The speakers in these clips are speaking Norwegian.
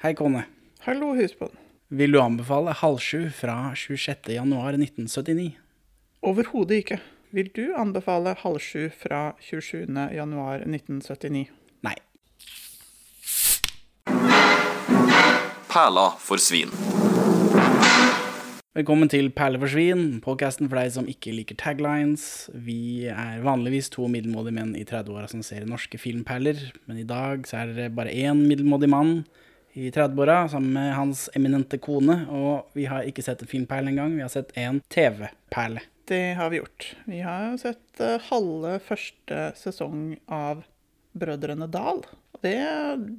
Hei, kone. Hallo, husbond. Vil du anbefale Halv sju fra 26. januar 1979? Overhodet ikke. Vil du anbefale Halv sju fra 27. januar 1979? Nei. Perla for svin. Velkommen til Perle for svin, podkasten for deg som ikke liker taglines. Vi er vanligvis to middelmådige menn i 30-åra som ser norske filmperler, men i dag så er det bare én middelmådig mann i 30-åra sammen med hans eminente kone, og vi har ikke sett en filmperle engang, vi har sett en TV-perle. Det har vi gjort. Vi har sett eh, halve første sesong av Brødrene Dal. Og Det,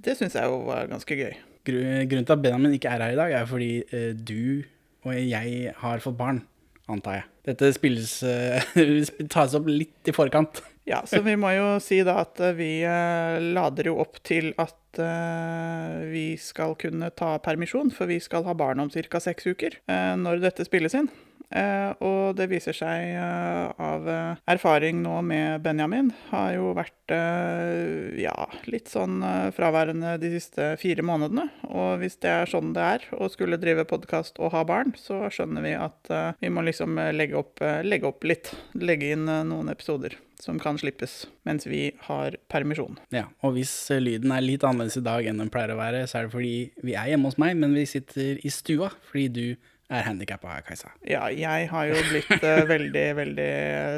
det syns jeg jo var ganske gøy. Grunnen til at Benjamin ikke er her i dag, er fordi eh, du og jeg har fått barn, antar jeg. Dette spilles eh, tas opp litt i forkant. Ja, så vi må jo si da at eh, vi eh, lader jo opp til at eh, vi skal kunne ta permisjon, for vi skal ha barn om ca. seks uker når dette spilles inn. Og det viser seg av erfaring nå med Benjamin, har jo vært ja, litt sånn fraværende de siste fire månedene. Og hvis det er sånn det er å skulle drive podkast og ha barn, så skjønner vi at vi må liksom legge opp, legge opp litt. Legge inn noen episoder som kan slippes mens vi har permisjon. Ja, og hvis eh, lyden er litt annerledes i dag enn den pleier å være, så er det fordi vi er hjemme hos meg, men vi sitter i stua fordi du er handikappa, Kajsa. Ja, jeg har jo blitt uh, veldig, veldig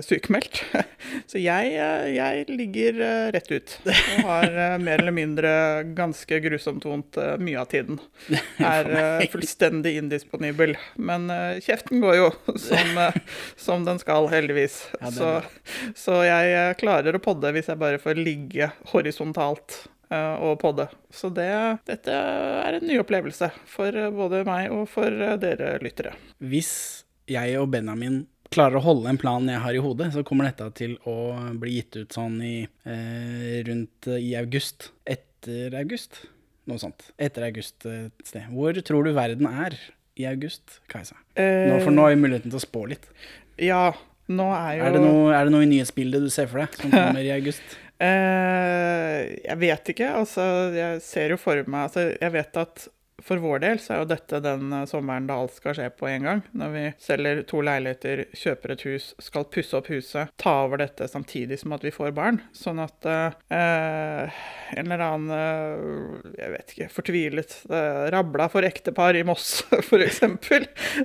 sykemeldt. Så jeg, eh, jeg ligger uh, rett ut. Og har uh, mer eller mindre ganske grusomt vondt eh, mye av tiden. Er eh, fullstendig indisponibel. Men eh, kjeften går jo som, eh, som den skal, heldigvis. Ja, så, så jeg eh, klarer å podde hvis jeg bare får ligge horisontalt eh, og podde. Så det, dette er en ny opplevelse for eh, både meg og for eh, dere lyttere. Hvis jeg og Benjamin klarer å holde en plan jeg har i hodet, så kommer dette til å bli gitt ut sånn i eh, rundt eh, i august. Etter august? Noe sånt. Etter august eh, et sted. Hvor tror du verden er i august, Kajsa? Nå, for nå har vi muligheten til å spå litt. Ja, nå er jo Er det noe, er det noe i nyhetsbildet du ser for deg som kommer i august? Eh, jeg vet ikke. Altså, jeg ser jo for meg altså, Jeg vet at for vår del så er jo dette den eh, sommeren da alt skal skje på en gang. Når vi selger to leiligheter, kjøper et hus, skal pusse opp huset, ta over dette samtidig som at vi får barn. Sånn at eh, en eller annen eh, jeg vet ikke, fortvilet eh, rabla for ektepar i Moss, f.eks.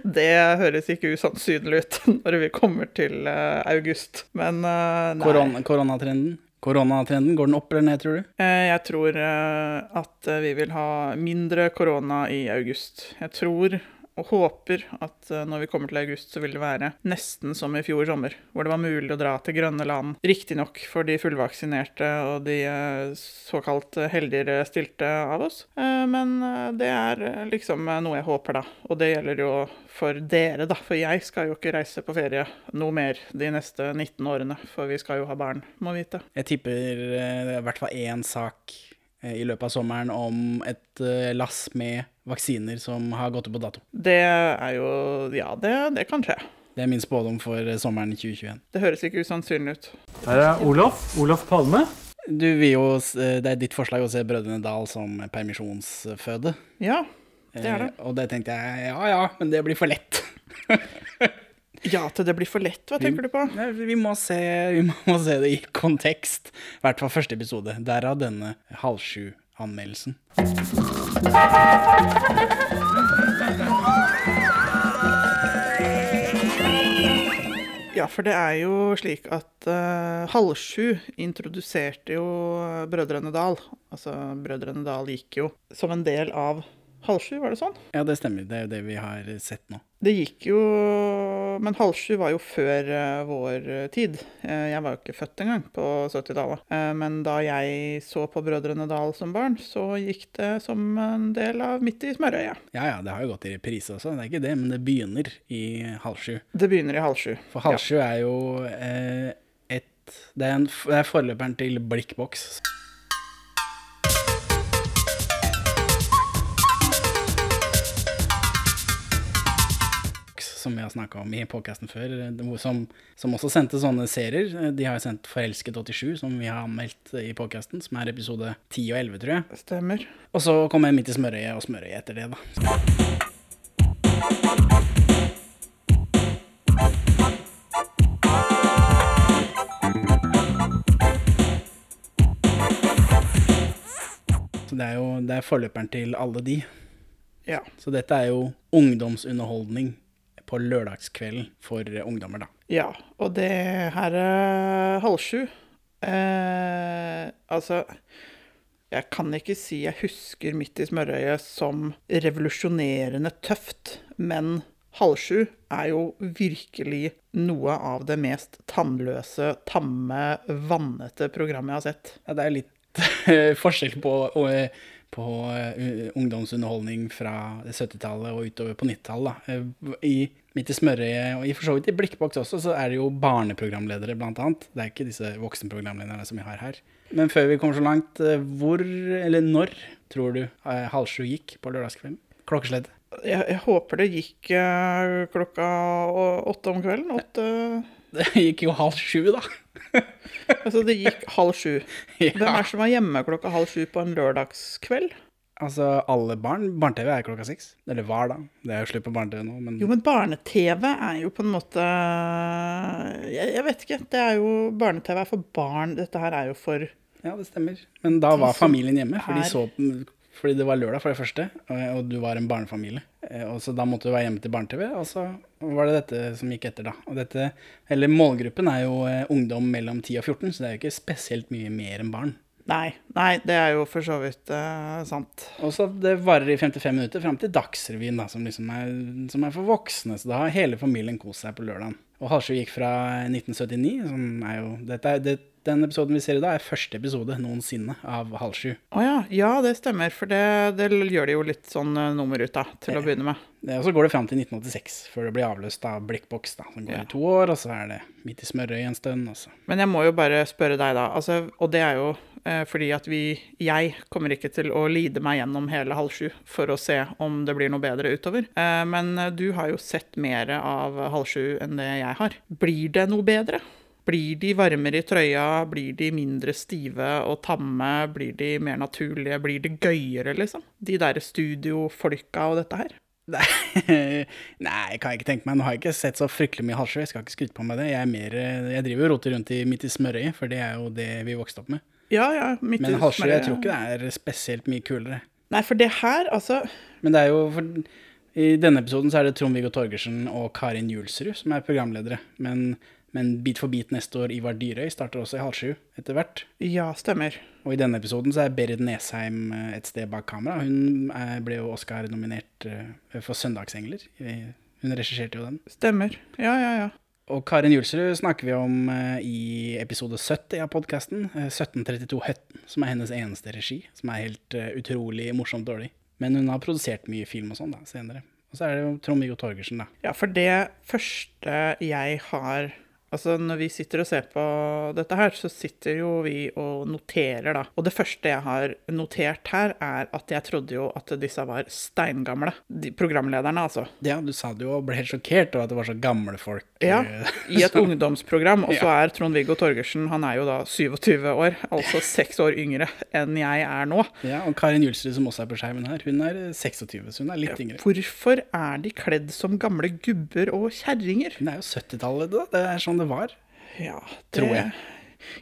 Det høres ikke usannsynlig ut når vi kommer til eh, august. Men eh, nei. Korona, koronatrenden? Koronatrenden, går den opp eller ned, tror du? Eh, Jeg tror eh, at eh, vi vil ha mindre korona i august. Jeg tror og håper at eh, når vi kommer til august, så vil det være nesten som i fjor sommer, hvor det var mulig å dra til grønne land. Riktignok for de fullvaksinerte og de eh, såkalt heldigere stilte av oss, Eh, men det er liksom noe jeg håper, da. Og det gjelder jo for dere, da. For jeg skal jo ikke reise på ferie noe mer de neste 19 årene, for vi skal jo ha barn, må vite. Jeg tipper det er i hvert fall én sak i løpet av sommeren om et eh, lass med vaksiner som har gått ut på dato. Det er jo Ja, det, det kan skje. Det er min spådom for eh, sommeren 2021. Det høres ikke usannsynlig ut. Her er Olof. Olof Palme. Du vil jo, eh, Det er ditt forslag å se Brødrene Dal som permisjonsføde. Ja, det er det. Eh, Og det tenkte jeg ja ja, men det blir for lett. Ja, til det blir for lett, hva tenker du på? Nei, Vi må se, vi må se det i kontekst. I hvert fall første episode. Derav denne halv sju-anmeldelsen. Ja, for det er jo slik at uh, Halv sju introduserte jo Brødrene Dal. Altså, Brødrene Dal gikk jo som en del av Halv sju, var det sånn? Ja, det stemmer. Det er jo det vi har sett nå. Det gikk jo Men halv sju var jo før eh, vår eh, tid. Eh, jeg var jo ikke født engang på 70-tallet. Eh, men da jeg så på Brødrene Dal som barn, så gikk det som en del av Midt i smørøyet. Ja ja, det har jo gått i reprise også, det er ikke det, men det begynner i halv sju. Det begynner i halv sju. For halv sju er jo eh, et Det er, en, det er forløperen til Blikkboks. Som vi har snakka om i podkasten før, eh, som, som, også sendte sånne serier. Eh, de har sendt Forelsket 87, som vi har anmeldt i podkasten, som er episode 10 og 11, tror jeg. Stemmer. Og så kommer Midt i smørøyet og smørøyet etter det, da. Så det er jo det er forløperen til alle de. Ja. Så dette er jo ungdomsunderholdning på lørdagskvelden for ungdommer, da. Ja, og det her er halv sju. Eh, altså Jeg kan ikke si jeg husker Midt i smørøyet som revolusjonerende tøft, men Halv sju er jo virkelig noe av det mest tannløse, tamme, vannete programmet jeg har sett. Ja, det er litt forskjell på, på uh, ungdomsunderholdning fra 70-tallet og utover på 90-tallet. Uh, I Midt i smørøyet, og i for så vidt i Blikkboks også, så er det jo barneprogramledere, blant annet. Det er ikke disse voksenprogramlederne som vi har her. Men før vi kommer så langt, uh, hvor, eller når, tror du halv sju gikk på lørdagskvelden? Klokkeslettet? Jeg, jeg, håper det gikk klokka åtte om kvelden. Åtte Det gikk jo halv sju, da. altså, det gikk halv sju. Ja. Hvem er det som er hjemme klokka halv sju på en lørdagskveld? Altså, alle barn. Barne-TV er klokka seks. Eller var, da. Det er jo slutt på barne-TV nå, men Jo, men barne-TV er jo på en måte jeg, jeg vet ikke. Det er jo Barne-TV er for barn. Dette her er jo for Ja, det stemmer. Men da var familien hjemme, for de så fordi det var lørdag, for det første, og, du var en barnefamilie. Eh, Og så Da måtte du være hjemme til barne-TV, og så var det dette som gikk etter, da. Og dette, eller Målgruppen er jo eh, ungdom mellom 10 og 14, så det er jo ikke spesielt mye mer enn barn. Nei, nei, det er jo for så vidt uh, sant. Og så Det varer i 55 minutter fram til Dagsrevyen, da, som liksom er, som er for voksne. Så da har hele familien kost seg på lørdagen. Og Halvsju gikk fra 1979, som er jo dette det, Den episoden vi ser i dag, er første episode noensinne av Halv sju. Å ja, ja, det stemmer. For det, det gjør de jo litt sånn eh, nummer ut av, til å begynne med. Det- Og så går det fram til 1986, før det blir avløst av Blikkboks, da, som går Ja. i to år, og så er det Midt i smørøyet en stund. Også. Men jeg må jo bare spørre deg, da. Altså, og det er jo eh, fordi at vi Jeg kommer ikke til å lide meg gjennom hele halv sju for å se om det blir noe bedre utover. Eh, men eh, du har jo sett mer av halv sju enn det jeg har. Blir det noe bedre? Blir de varmere i trøya? Blir de mindre stive og tamme? Blir de mer naturlige? Blir det gøyere, liksom? De derre studiofolka og dette her? Nei, nei, jeg kan ikke tenke meg. Nå har jeg ikke sett så fryktelig mye Halsjø. jeg skal ikke skryte på meg det. Jeg, er mer, jeg driver jo roter rundt i, midt i smørøyet, for det er jo det vi vokste opp med. Ja, ja. midt i Men Halvsju, jeg tror ikke det er spesielt mye kulere. Nei, for det her, altså Men det er jo for, I denne episoden så er det Trond-Viggo Torgersen og Karin Julsrud som er programledere. Men, men Bit for bit neste år Ivar Dyrøy starter også i halv sju etter hvert. Ja, stemmer. Og i denne episoden så er Berit Nesheim eh, et sted bak kamera. Hun er, ble jo Oscar-nominert eh, for 'Søndagsengler'. Eh, Hun regisserte jo den. Stemmer. Ja, ja, ja. Og Karin Julsrud snakker vi om eh, i episode 70 av podkasten. 1732 Høtten, som er hennes eneste regi. Som er helt eh, utrolig morsomt dårlig. Men hun har produsert mye film og sånn da, senere. Og så er det jo Trond-Viggo Torgersen, da. Ja, for det første jeg har Altså, når vi sitter og ser på dette her, så sitter jo vi og noterer, da. Og det første jeg har notert her, er at jeg trodde jo at disse var steingamle. De programlederne, altså. Ja, du sa det jo og ble helt sjokkert over at det var så gamle folk. Ja, i et ungdomsprogram. Og så Ja. er Trond-Viggo Torgersen han er jo da 27 år, altså seks år yngre enn jeg er nå. Ja, og Karin Julsrud, som også er på skjermen her, hun er eh, 26, så hun er litt yngre. Hvorfor er de kledd som gamle gubber og kjerringer? Hun det er jo 70-tallet, da. Det er sånn det var. Ja, Tror jeg.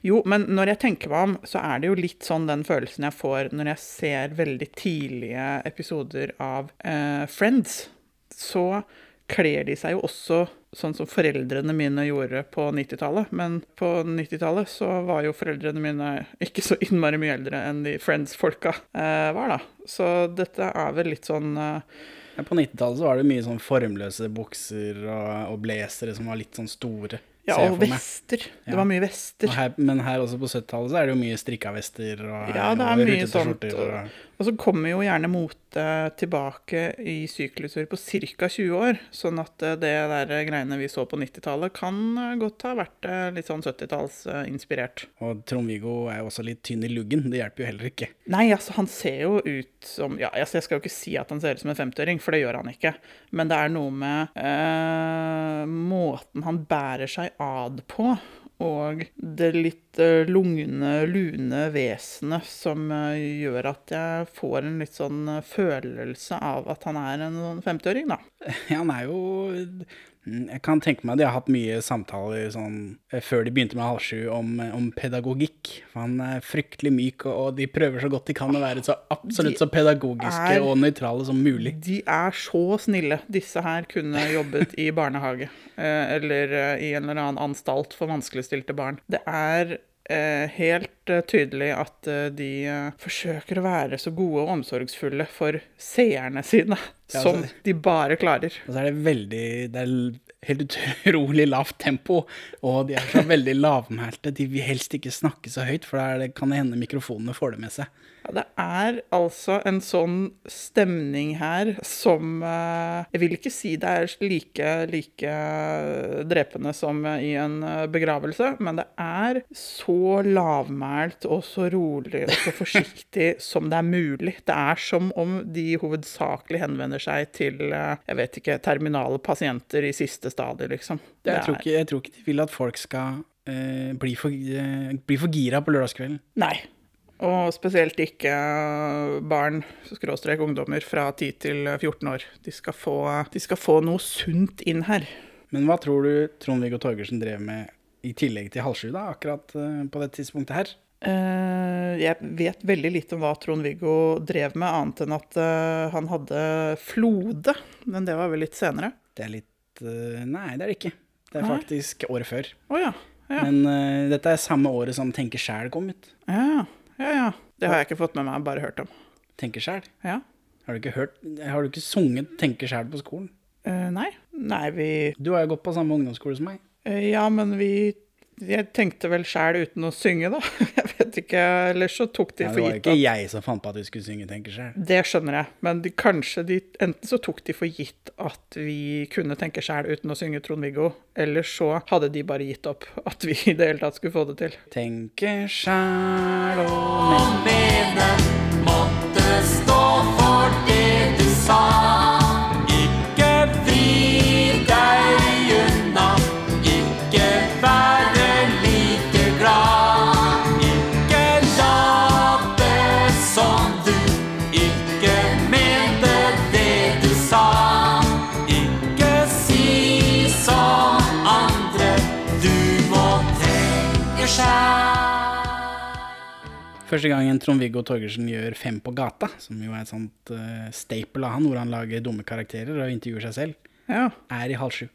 Jo, men når jeg tenker meg om, så er det jo litt sånn den følelsen jeg får når jeg ser veldig tidlige episoder av eh, Friends. Så kler de seg jo også sånn som foreldrene mine gjorde på 90-tallet. Men på 90-tallet så var jo foreldrene mine ikke så innmari mye eldre enn de Friends-folka eh, var, da. Så dette er vel litt sånn eh, Ja, på 90-tallet så var det mye sånn formløse bukser og, og blazere som var litt sånn store. Ja, og vester. Ja. Det var mye vester. Her, men her også på 70-tallet så er det jo mye strikka vester og, Ja, det er og mye sånt, og- Og, så kommer jo gjerne mote tilbake i sykluser på ca. 20 år. Sånn at eh, det der greiene vi så på 90-tallet, kan eh, godt ha vært eh, litt sånn 70-tallsinspirert. og Trond-Viggo er jo også litt tynn i luggen. Det hjelper jo heller ikke. Nei, altså, han ser jo ut som Ja, altså, jeg skal jo ikke si at han ser ut som en 50-åring, for det gjør han ikke. Men det er noe med eh, måten han bærer seg ad på. Og det litt eh, lugne, lune vesenet som eh, gjør at jeg får en litt sånn eh, følelse av at han er en sånn 50-åring, da. Ja, han er jo Jeg kan tenke meg at de har hatt mye samtaler sånn eh, før de begynte med Halv sju om, eh, om pedagogikk. For han er fryktelig myk, og, og de prøver så godt de kan å være så absolutt så pedagogiske er- og nøytrale som mulig. De er så snille. Disse her kunne jobbet i barnehage. eh, Eller i en eller annen anstalt for vanskeligstilte barn. Det er helt eh, tydelig at eh, de eh, forsøker å være så gode og omsorgsfulle for seerne sine Ja, som altså- de bare klarer. Og så er det veldig Det er helt utrolig lavt tempo, og de er så veldig lavmælte. De vil helst ikke snakke så høyt, for da det, kan det hende mikrofonene får det med seg. Ja, det er altså en sånn stemning her som eh, Jeg vil ikke si det er like, like drepende som i en eh, begravelse, men det er så lavmælt og så rolig og så forsiktig som det er mulig. Det er som om de hovedsakelig henvender seg til eh, jeg vet ikke, terminale pasienter i siste stadie, liksom. Jeg tror, ikke, jeg tror ikke de vil at folk skal bli, for, bli for gira på lørdagskvelden. Nei. Og spesielt ikke barn, skråstrek ungdommer, fra 10 til 14 år. De skal få, de skal få noe sunt inn her. Men hva tror du Trond-Viggo Torgersen drev med i tillegg til halv sju, da, akkurat eh, på det tidspunktet her? Eh, jeg vet veldig lite om hva Trond-Viggo drev med, annet enn at eh, han hadde Flode. Men det var vel litt senere. Det er litt Nei, det er det ikke. Det er faktisk året før. Oh, ja. Ja. Men dette er samme året som Tenke sjæl kom ut. ja. Ja, ja. Det har jeg ikke fått med meg, bare hørt om. Tenke sjæl? Ja. Har du ikke hørt Har du ikke sunget Tenke sjæl på skolen? Uh, nei. Nei, vi Du har jo gått på samme ungdomsskole som meg. Uh, Ja, men vi Jeg tenkte vel sjæl uten å synge, da. Jeg vet ikke. Eller så tok de for gitt at det var ikke jeg som fant på at vi skulle synge Tenke sjæl. Det skjønner jeg, men de, kanskje de Enten så tok de for gitt at vi kunne tenke sjæl uten å synge Trond-Viggo, eller så hadde de bare gitt opp at vi i det hele tatt skulle få det til. Tenke sjæl og men Første gangen Trond-Viggo Torgersen gjør Fem på gata, som jo er et sånt uh, staple av han, hvor han lager dumme karakterer og intervjuer seg selv, Ja. er i halv sju.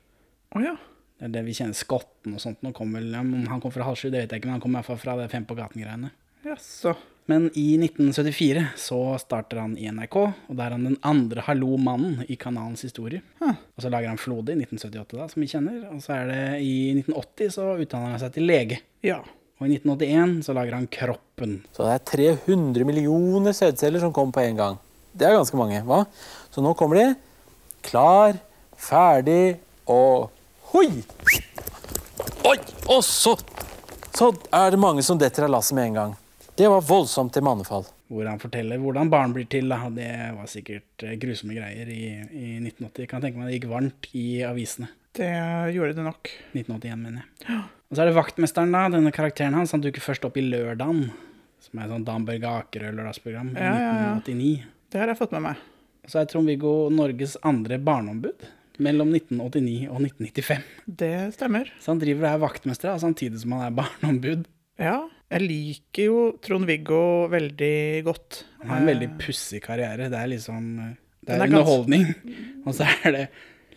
Å ja. Det er det vi kjenner Skotten og sånt. Nå kom vel, ja, Om han kom fra halv sju, det vet jeg ikke, men han kom i hvert fall fra det Fem på gaten-greiene. Jaså. Men i 1974 så starter han i NRK, og da er han den andre Hallo-mannen i kanalens historie. Huh. Og så lager han Flode i 1978, da, som vi kjenner. Og så er det i 1980 så utdanner han seg til lege. Ja. Og i 1981 så lager han Kroppen. Så det er 300 millioner sædceller som kommer på en gang. Det er ganske mange, hva? Så nå kommer de klar, ferdig og hoi! Oi! Og så Så er det mange som detter av lasset med en gang. Det var voldsomt til mannefall. Hvor han forteller hvordan barn blir til. Da. Det var sikkert eh, grusomme greier i, i 1980. Jeg kan tenke meg det gikk varmt i avisene. Det gjorde det nok. 1981, mener jeg. Og så er det vaktmesteren, da. Denne karakteren hans. Han dukker først opp i Lørdagen, som er et sånt Dan Børge Akerø-lørdagsprogram i Ja, ja, ja. 1989. Det har jeg fått med meg. Og så er Trond-Viggo Norges andre barneombud mellom 1989 og 1995. Det stemmer. Så han driver og er vaktmester samtidig som han er barneombud. Ja. Jeg liker jo Trond-Viggo veldig godt. Han har en veldig pussig karriere. Det er liksom eh, Det er er underholdning. Og så er det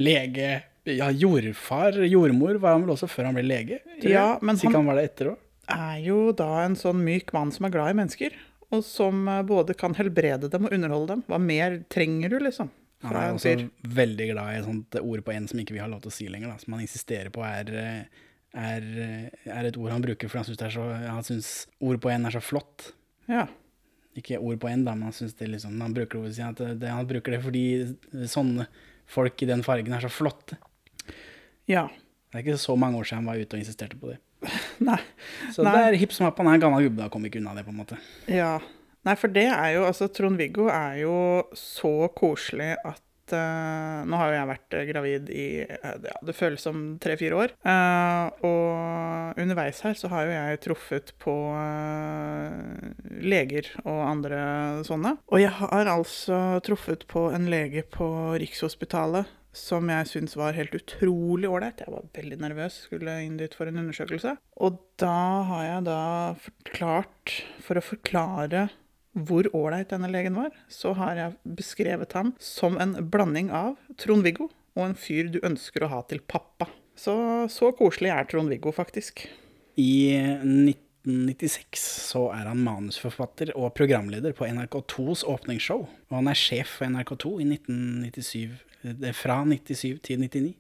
lege Ja, jordfar, jordmor var han vel også før han ble lege? Ja, men han- han var det etter òg. er jo da en sånn myk mann som er glad i mennesker. Og som eh, både kan helbrede dem og underholde dem. Hva mer trenger du, liksom? Han er også veldig glad i et sånt ord på en som ikke vi har lov til å si lenger, da, som han insisterer på er, eh, er, eh, er et ord han bruker fordi han syns, ord på en er så flott. Ja. Ikke ord på en, da, men han det liksom, han bruker det, han bruker det fordi sånne folk i den fargen er så flotte. Ja. Det er ikke så mange år siden han var ute og insisterte på det. Nei. Så Nei. det er hipp som happ, han er en gammel gubbe, da kommer ikke unna det, på en måte. Ja. Nei, for det er jo Altså, Trond-Viggo er jo så koselig at eh, Nå har jo jeg vært eh, gravid i eh, ja, det føles som tre-fire år. Og underveis her så har jo jeg truffet på leger og andre sånne. Og jeg har altså truffet på en lege på Rikshospitalet som jeg syntes var helt utrolig ålreit. Jeg var veldig nervøs, skulle inn dit for en undersøkelse. Og da har jeg da forklart, for å forklare hvor ålreit denne legen var, så har jeg beskrevet ham som en blanding av Trond-Viggo og en fyr du ønsker å ha til pappa. Så så koselig er Trond-Viggo, faktisk. I 1996 så er han manusforfatter og programleder på NRK2s åpningsshow. Og han er sjef for NRK2 i 1997, det er fra 97 til 99.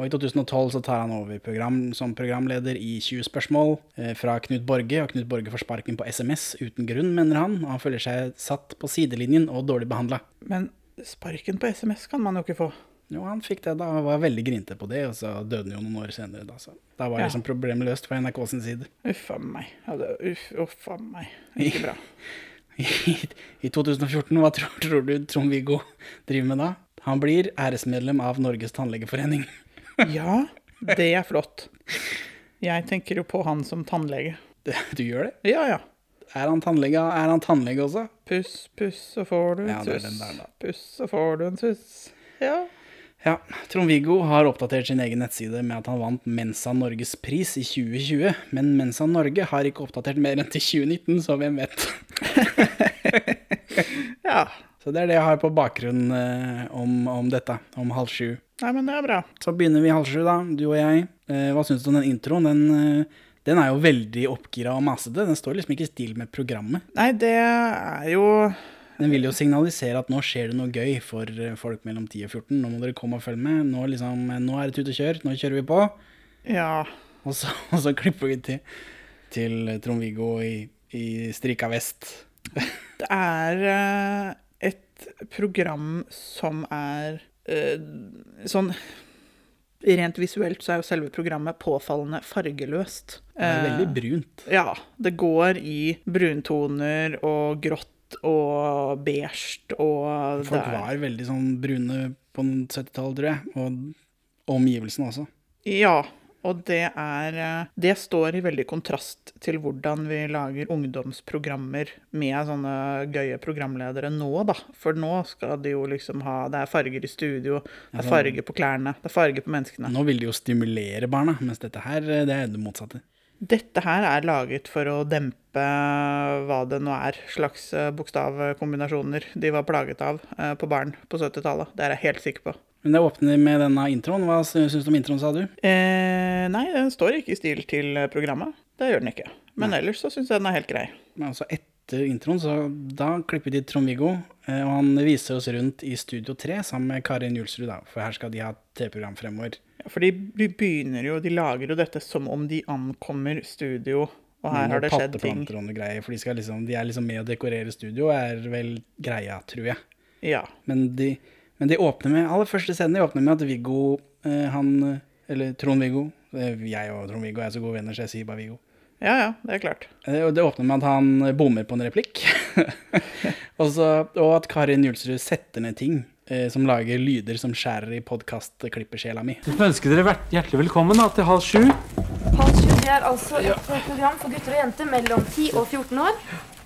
Og i 2012 så tar han over program, som programleder i 20 spørsmål eh, fra Knut Borge. Og Knut Borge får sparken på SMS uten grunn, mener han. Og han føler seg satt på sidelinjen og dårlig behandla. Men sparken på SMS kan man jo ikke få. Jo, han fikk det da, og var veldig grinte på det, og så døde han jo noen år senere. Da, så da var Ja. liksom problemet løst fra NRK sin side. Uff a meg. Ja, det, uff, uff a meg. Ikke bra. I, I 2014, hva tror, tror du Trond-Viggo driver med da? Han blir æresmedlem av Norges tannlegeforening. Ja, det er flott. Jeg tenker jo på han som tannlege. Du gjør det? Ja, ja. Er han tannlege, er han tannlege også? Puss, puss, så får du en Ja, suss. den der. Puss, så får du en suss. Ja. Ja, Trond-Viggo har oppdatert sin egen nettside med at han vant Mensa Norges pris i 2020, men Mensa Norge har ikke oppdatert mer enn til 2019, så hvem vet. Ja. Så det er det jeg har på bakgrunn eh, om, om dette, om halv sju. Nei, men det er bra. Så begynner vi halv sju, da, du og jeg. Eh, hva syns du om den introen? Den, eh, den er jo veldig oppgira og masete. Den står liksom ikke i stil med programmet. Nei, det er jo Den vil jo signalisere at nå skjer det noe gøy for eh, folk mellom 10 og 14. Nå må dere komme og følge med. Nå, liksom, eh, nå er det tut og kjør. Nå kjører vi på. Ja. Og så, og så klipper vi til, til Trond-Viggo i, i strika vest. Det er eh, et program som er eh, sånn Rent visuelt så er jo selve programmet påfallende fargeløst. Det er Eh, veldig brunt. Ja, det går i bruntoner og grått og beige og Folk det er- var veldig sånn brune på 70-tallet, tror jeg. Og omgivelsene også. Ja, og det er eh, Det står i veldig kontrast til hvordan vi lager ungdomsprogrammer med sånne gøye programledere nå, da. For nå skal de jo liksom ha Det er farger i studio, det er farger på klærne, det er farger på menneskene. Nå vil de jo stimulere barna, mens dette her, eh, det er det motsatte. Dette her er laget for å dempe hva det nå er slags eh, bokstavkombinasjoner de var plaget av eh, på barn på 70-tallet. Det er jeg helt sikker på. Men det åpner med denne introen. Hva syns du om introen, sa du? Eh, nei, den står ikke i stil til eh, programmet. Det gjør den ikke. Men ellers så syns jeg den er helt grei. Men altså etter introen, så da klipper de Trond-Viggo, eh, og han viser oss rundt i Studio 3 sammen med Karin Julsrud, da, for her skal de ha TV-program fremover. Ja, for de begynner jo, de lager jo dette som om de ankommer studio, og her har det skjedd ting. og greier, for de, skal liksom, de er liksom med å dekorere studio, er vel greia, tror jeg. Ja. Men de, men de åpner med, aller første scenen de åpner med at Viggo, eh, han, eh, eller Trond-Viggo, eh, jeg og Trond-Viggo er så gode venner, så jeg sier bare Viggo. ja, ja, det er klart. Eh, og Det åpner med at han bommer på en replikk. og, så, og at Karin Julsrud setter ned ting eh, som lager lyder som skjærer i podkastklippersjela mi. Vi ønsker dere hjertelig velkommen da, til halv sju. Halv sju det er altså et program for gutter og jenter mellom 10 og 14 år.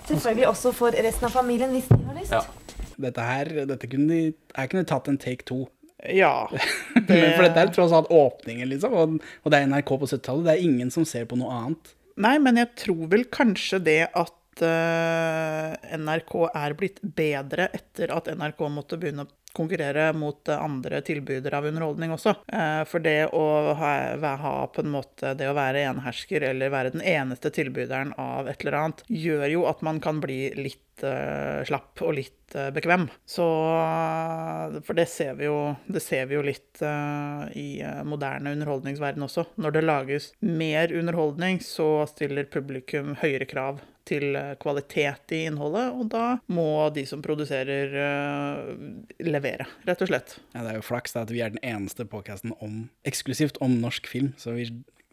Selvfølgelig også for resten av familien hvis de har lyst. Dette her, dette kunne de, jeg kunne tatt en take to. Ja. Men For dette er tross alt åpningen, liksom. Og, og det er NRK på 70-tallet. Det er ingen som ser på noe annet. Nei, men jeg tror vel kanskje det at NRK er blitt bedre etter at NRK måtte begynne å konkurrere mot eh, andre tilbydere av underholdning også. Eh, for det å ha, på en måte det å være enehersker eller være den eneste tilbyderen av et eller annet, gjør jo at man kan bli litt eh, slapp og litt eh, bekvem. Så For det ser vi jo, ser vi jo litt eh, i eh, moderne underholdningsverden også. Når det lages mer underholdning, så stiller publikum høyere krav til eh, kvalitet i innholdet, og da må de som produserer, eh, levere, rett og slett. Ja, det er jo flaks da, at vi er den eneste podkasten eksklusivt om norsk film, så vi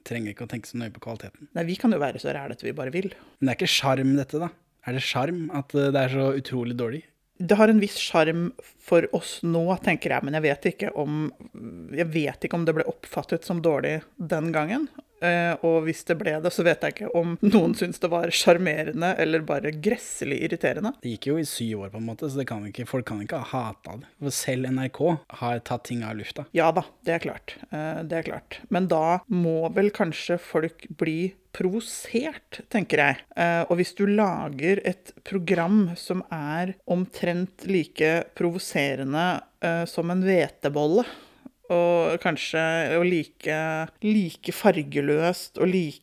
trenger ikke å tenke så nøye på kvaliteten. Nei, vi kan jo være så rælete vi bare vil. Men det er ikke sjarm, dette, da. Er det sjarm at eh, det er så utrolig dårlig? Det har en viss sjarm for oss nå, tenker jeg, men jeg vet ikke om Jeg vet ikke om det ble oppfattet som dårlig den gangen. Eh, og hvis det ble det, så vet jeg ikke om noen syns det var sjarmerende eller bare gresselig irriterende. Det gikk jo i syv år, på en måte, så det kan ikke, folk kan ikke ha hata det. For selv NRK har tatt ting av lufta. Ja da, det er klart. Eh, Det er klart. Men da må vel kanskje folk bli provosert, tenker jeg. Eh, Og hvis du lager et program som er omtrent like provoserende som en hvetebolle, og kanskje og like, like fargeløst og like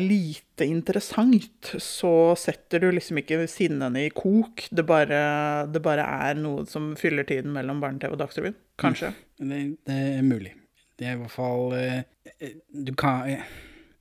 lite interessant, så setter du liksom ikke sinnene i kok. Det bare, det bare er noe som fyller tiden mellom barne-TV og Dagsrevyen. Kanskje. Det, det er mulig. Det er i hvert fall eh, Du kan, eh,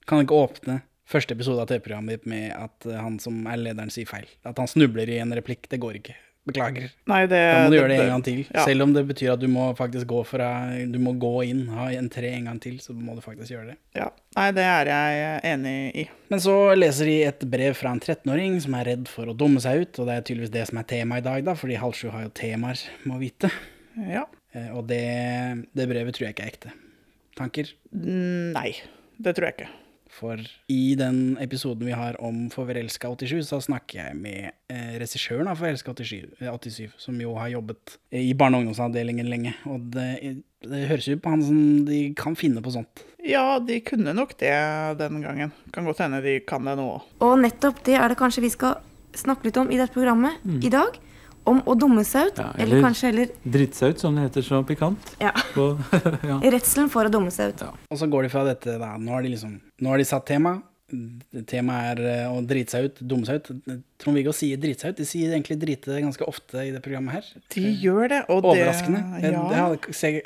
kan ikke åpne første episode av TV-programmet ditt med at eh, han som er lederen, sier feil. At han snubler i en replikk. Det går ikke. Beklager. Nei, det, Da må du gjøre det en gang til. ja. Selv om det betyr at du må faktisk gå fra Du må gå inn, ha en tre en gang til, så må du faktisk gjøre det. Ja. Nei, det er jeg enig i. Men så leser de et brev fra en 13-åring som er redd for å dumme seg ut, og det er tydeligvis det som er temaet i dag, da, fordi Halv sju har jo temaer, må vite. Ja. Eh, Og det, det brevet tror jeg ikke er ekte. Tanker? Nei, det tror jeg ikke. For i den episoden vi har om Forelska 87, så snakker jeg med eh, regissøren av Forelska 87, eh, 87, som jo har jobbet i barne- og ungdomsavdelingen lenge. Og det, det høres jo på han som de kan finne på sånt. Ja, de kunne nok det den gangen. Kan godt hende de kan det nå òg. Og nettopp det er det kanskje vi skal snakke litt om i dette programmet i dag. Om å dumme seg ut, Ja, eller, eller- kanskje heller Drite seg ut, som det heter så pikant. ja, På, ja. redselen for å dumme seg ut. Og så går de fra dette da, Nå har de liksom Nå har de satt tema. Temaet er eh, å drite seg ut, dumme seg ut. Trond-Viggo sier drite seg ut. De sier egentlig drite ganske ofte i det programmet her. De gjør det, og Overraskende. det Overraskende. ja. jeg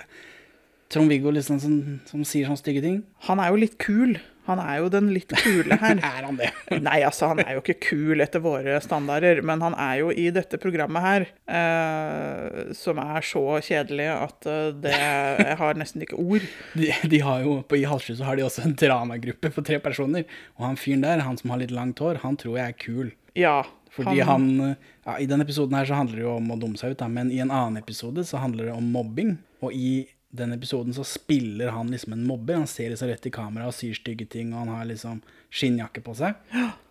Trond-Viggo liksom som, som sier sånne stygge ting. Han er jo litt kul. Han er jo den litt kule her. Er han det? Nei, altså, han er jo ikke kul etter våre standarder, men han er jo i dette programmet her, eh, som er så kjedelig at eh, det Jeg har nesten ikke ord. De, de har jo, på, I Halvsju så har de også en dramagruppe på tre personer. Og han fyren der, han som har litt langt hår, han tror jeg er kul. Ja. Fordi han, ja, I denne episoden her så handler det jo om å dumme seg ut, da, men i en annen episode så handler det om mobbing. Og i den episoden så spiller han liksom en mobber. Han ser liksom rett i kamera og sier stygge ting, og han har liksom skinnjakke på seg.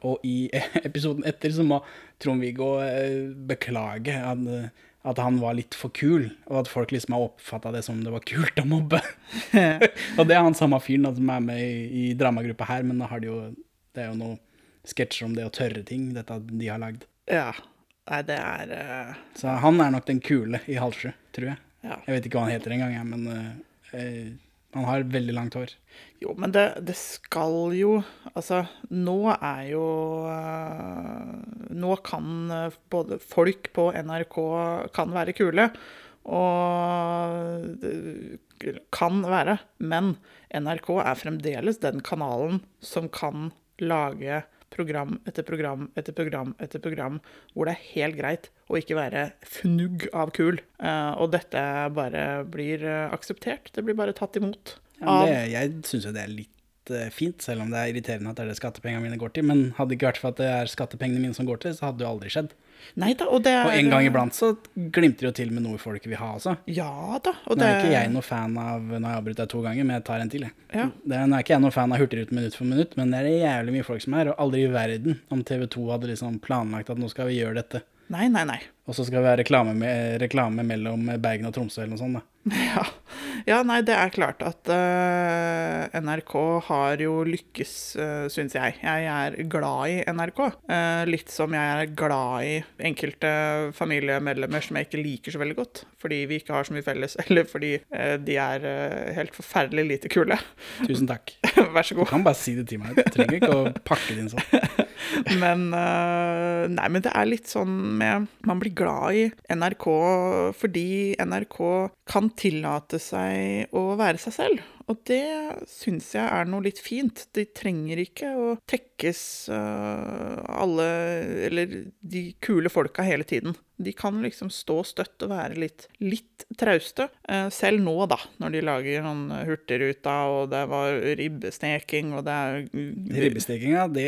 Og i episoden etter så må Trond-Viggo eh, beklage at, eh, at han var litt for kul, og at folk liksom har oppfatta det som det var kult å mobbe. og det er han samme fyren som er med i, i dramagruppa her, men da har de jo Det er jo noen sketsjer om det å tørre ting, dette de har lagd. Ja. Nei, det er uh... Så han er nok den kule i halv sju, tror jeg. Ja. Jeg vet ikke hva han heter engang, men eh, han har veldig langt hår. Jo, men det, det skal jo Altså, nå er jo uh, Nå kan både folk på NRK kan være kule, og det kan være. Men NRK er fremdeles den kanalen som kan lage program etter program etter program etter program hvor det er helt greit å ikke være fnugg av kul. Eh, og dette bare blir eh, akseptert. Det blir bare tatt imot. Av- det, jeg syns jo det er litt eh, fint, selv om det er irriterende at det er det skattepengene mine går til. Men hadde det ikke vært for at det er skattepengene mine som går til, så hadde det jo aldri skjedd. Nei da, og det er Og en gang iblant så glimter det jo til med noe folk vil ha også. Ja da. Og Nå det er ikke jeg noe fan av Nå har jeg avbrutt deg to ganger, men jeg tar en til, jeg. Ja. Det nå er ikke jeg noe fan av Hurtigruten minutt for minutt, men det er det jævlig mye folk som er, og aldri i verden om TV 2 hadde liksom planlagt at nå skal vi gjøre dette. Nei, nei, nei. Og så skal vi ha reklame, med, reklame mellom Bergen og Tromsø eller noe sånt, da. Ja, Ja, nei, det er klart at uh, NRK har jo lykkes, uh, syns jeg. Jeg er glad i NRK. Uh, litt som jeg er glad i enkelte familiemedlemmer som jeg ikke liker så veldig godt. Fordi vi ikke har så mye felles, eller fordi uh, de er eh, helt forferdelig lite kule. Tusen takk. Vær så god. Du kan bare si det til meg. Du trenger ikke å pakke det inn sånn. Men eh, Nei, men det er litt sånn med Man blir glad i NRK fordi NRK kan tillate seg å være seg selv. Og det syns jeg er noe litt fint. De trenger ikke å tekkes eh, alle Eller de kule folka hele tiden. De kan liksom stå støtt og være litt, litt trauste. Eh, selv nå, da, når de lager sånn Hurtigruta, og det var ribbesteking, og det er Ribbestekinga, det,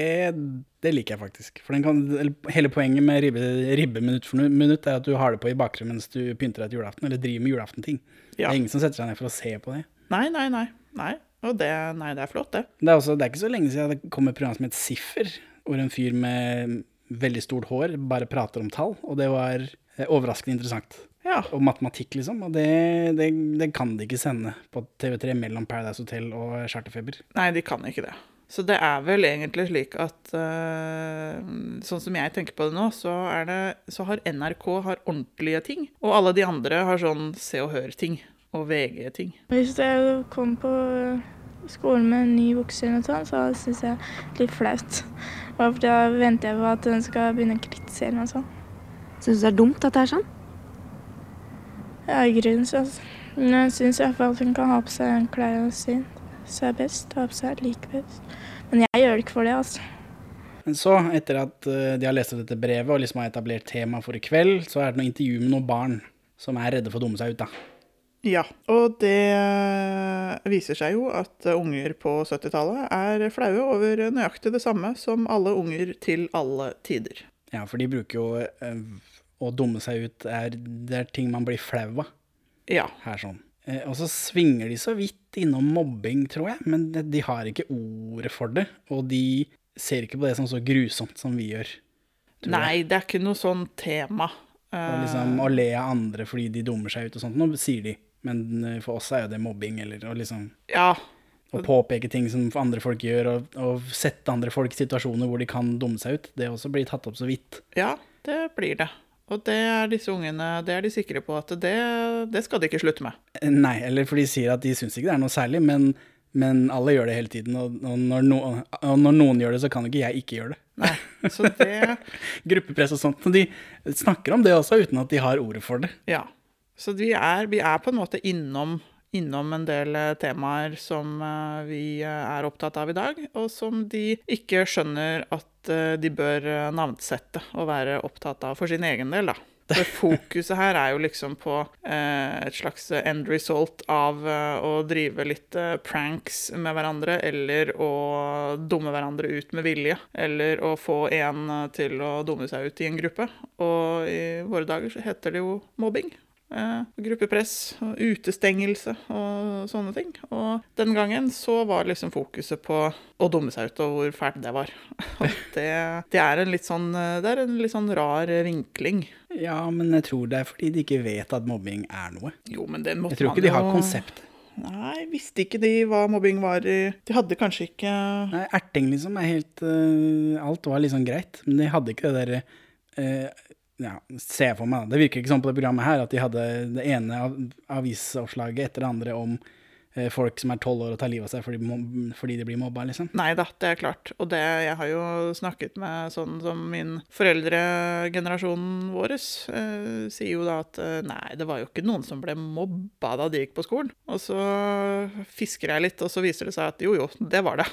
det liker jeg faktisk. For den kan, hele poenget med ribbe, ribbe minutt for minutt er at du har det på i bakgrunnen mens du pynter deg til julaften, eller driver med julaftenting. Det er ingen som setter seg ned for å se på det. Nei, nei, nei. nei. Og det, nei, det er flott, det. Det er, også, det er ikke så lenge siden det kom et program som het Siffer, hvor en fyr med veldig stort hår bare prater om tall, og det var eh, overraskende interessant. Ja. Og matematikk, liksom. Og det, det, det kan de ikke sende på TV3 mellom Paradise Hotel og Charterfeber. Nei, de kan ikke det. Så det er vel egentlig slik at uh, Sånn som jeg tenker på det nå, så, er det, så har NRK har ordentlige ting. Og alle de andre har sånn Se og Hør-ting. Og VG-ting. Hvis jeg kom på skolen med en ny bukse eller noe sånt, så syns jeg det er litt flaut. For da venter jeg på at den skal begynne å kritisere meg sånn. Syns du det er dumt at det er sånn? Ja, i grunnen så Men jeg syns iallfall at hun kan ha på seg klærne sine som er best. Ha på seg like best. Men jeg gjør det ikke for det, altså. Men så, etter at eh, de har lest opp dette brevet og liksom har etablert tema for i kveld, så er det noe intervju med noen barn som er redde for å dumme seg ut, da. Ja, og det eh, viser seg jo at eh, unger på 70-tallet er flaue over nøyaktig det samme som alle unger til alle tider. Ja, for de bruker jo eh, å dumme seg ut er, Det er ting man blir flau av Ja. her sånn. Og så svinger de så vidt innom mobbing, tror jeg, men de, har ikke ordet for det. Og de ser ikke på det som så grusomt som vi gjør. Nei, det er ikke noe sånn tema. Og liksom å le av andre fordi de dummer seg ut og sånt. Nå sier de, men eh, for oss er jo det mobbing, eller å liksom Ja, å påpeke ting som andre folk gjør, og, og sette andre folk i situasjoner hvor de kan dumme seg ut. Det også blir tatt opp så vidt. ja, det blir det. Og det er disse ungene det er de sikre på at det, det skal de ikke slutte med. Eh, Nei, eller for de sier at de syns ikke det er noe særlig, men, men alle gjør det hele tiden. Og, og, når no, og når noen gjør det, så kan ikke jeg ikke gjøre det. Nei, så det Gruppepress og sånt. Og de snakker om det også, uten at de har ordet for det. Ja. Så vi er, vi er på en måte innom, innom en del eh, temaer som eh, vi eh, er opptatt av i dag, og som de ikke skjønner at de bør navnsette og være opptatt av for sin egen del, da. For fokuset her er jo liksom på et slags end result av å drive litt pranks med hverandre, eller å dumme hverandre ut med vilje, eller å få en til å dumme seg ut i en gruppe. Og i våre dager så heter det jo mobbing. Eh, gruppepress og utestengelse og sånne ting. Og den gangen så var liksom fokuset på å dumme seg ut og hvor fælt det var. Og det, det er en litt sånn eh, Det er en litt sånn rar vinkling. Ja, men jeg tror det er fordi de ikke vet at mobbing er noe. Jo, men det måtte Jeg tror ikke de har jo- konsept. Nei, visste ikke de hva mobbing var i De hadde kanskje ikke Nei, erting liksom er helt uh, Alt var liksom greit, men de hadde ikke det derre eh, Ja, ser for meg. Det virker ikke sånn på det programmet her at de hadde det ene av, avisoppslaget etter det andre om folk som er tolv år og tar livet av seg fordi, fordi de blir mobba, liksom. Nei da, det er klart. Og det, jeg har jo snakket med sånn som min foreldregenerasjon vår, eh, sier jo da at eh, nei, det var jo ikke noen som ble mobba da de gikk på skolen. Og så fisker jeg litt, og så viser det seg at jo jo, det var det.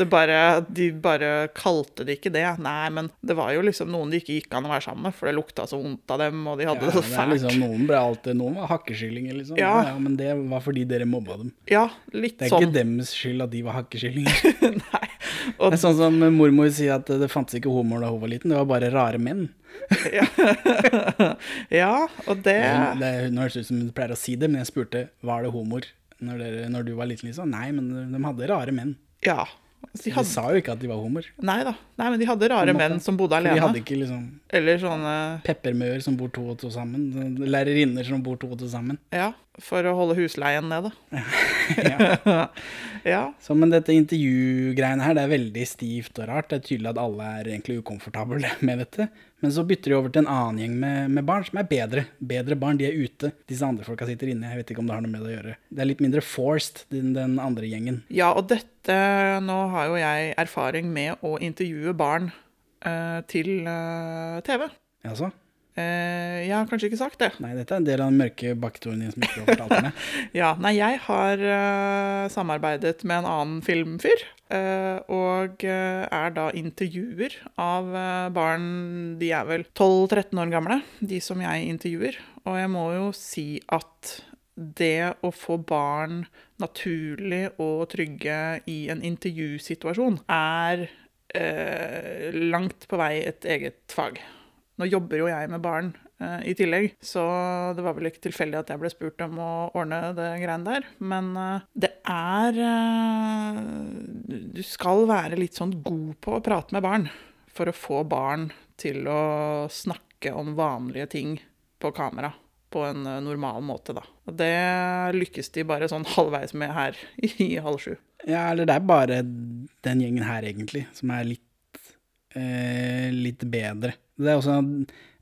det bare, de bare kalte det ikke det. Nei, men det var jo liksom noen det ikke gikk an å være sammen med, for det lukta så vondt av dem, og de hadde Ja, det så er fælt. liksom, noen ble alltid, noen var hakkeskyllinger, liksom. Ja. Ja. men det var fordi dere mobba dem. Ja, litt sånn. Det er sånn. ikke dems skyld at de var hakkeskyllinger. Nei. Og Det er sånn som mormor sier at det fantes ikke homoer da hun var liten, det var bare rare menn. ja, og det Det, nå høres det ut som hun pleier å si det, men jeg spurte var det homoer når, dere, når du var liten, liksom. Nei, men de hadde rare menn. Ja. De De sa jo ikke at de var homoer. nei da. Nei, men de hadde rare måte. menn som bodde alene. de hadde ikke liksom Eller sånne peppermøer som bor to og to sammen. Lærerinner som bor to og to sammen. Ja, for å holde husleien nede. Ja. Ja. Så, men dette intervjugreiene her, det er veldig stivt og rart. Det er tydelig at alle er egentlig ukomfortable med dette. Men så bytter de over til en annen gjeng med, med barn som er bedre. Bedre barn, de er ute. Disse andre folka sitter inne. Jeg vet ikke om det har noe med det å gjøre. Det er litt mindre forced, den, den andre gjengen. ja, og dette Nå har jo jeg erfaring med å intervjue barn eh, til eh, TV. Jaså? Eh, jeg har kanskje ikke sagt det. Nei, dette er en del av den mørke bakketoren din som ikke har fortalt meg. Ja, nei, jeg har uh, samarbeidet med en annen filmfyr. Uh, og er da intervjuer av barn De er vel 12-13 år gamle, de som jeg intervjuer. Og jeg må jo si at det å få barn naturlig og trygge i en intervjusituasjon er langt på vei et eget fag. Nå jobber jo jeg med barn eh, i tillegg, så det var vel ikke tilfeldig at jeg ble spurt om å ordne det greiene der. Men eh, det er eh, Du skal være litt sånn god på å prate med barn for å få barn til å snakke om vanlige ting på kamera. På en eh, normal måte, da. Og det lykkes de bare sånn halvveis med her i halv sju. Ja, eller det er bare den gjengen her, egentlig, som er litt, eh, litt bedre. Det er også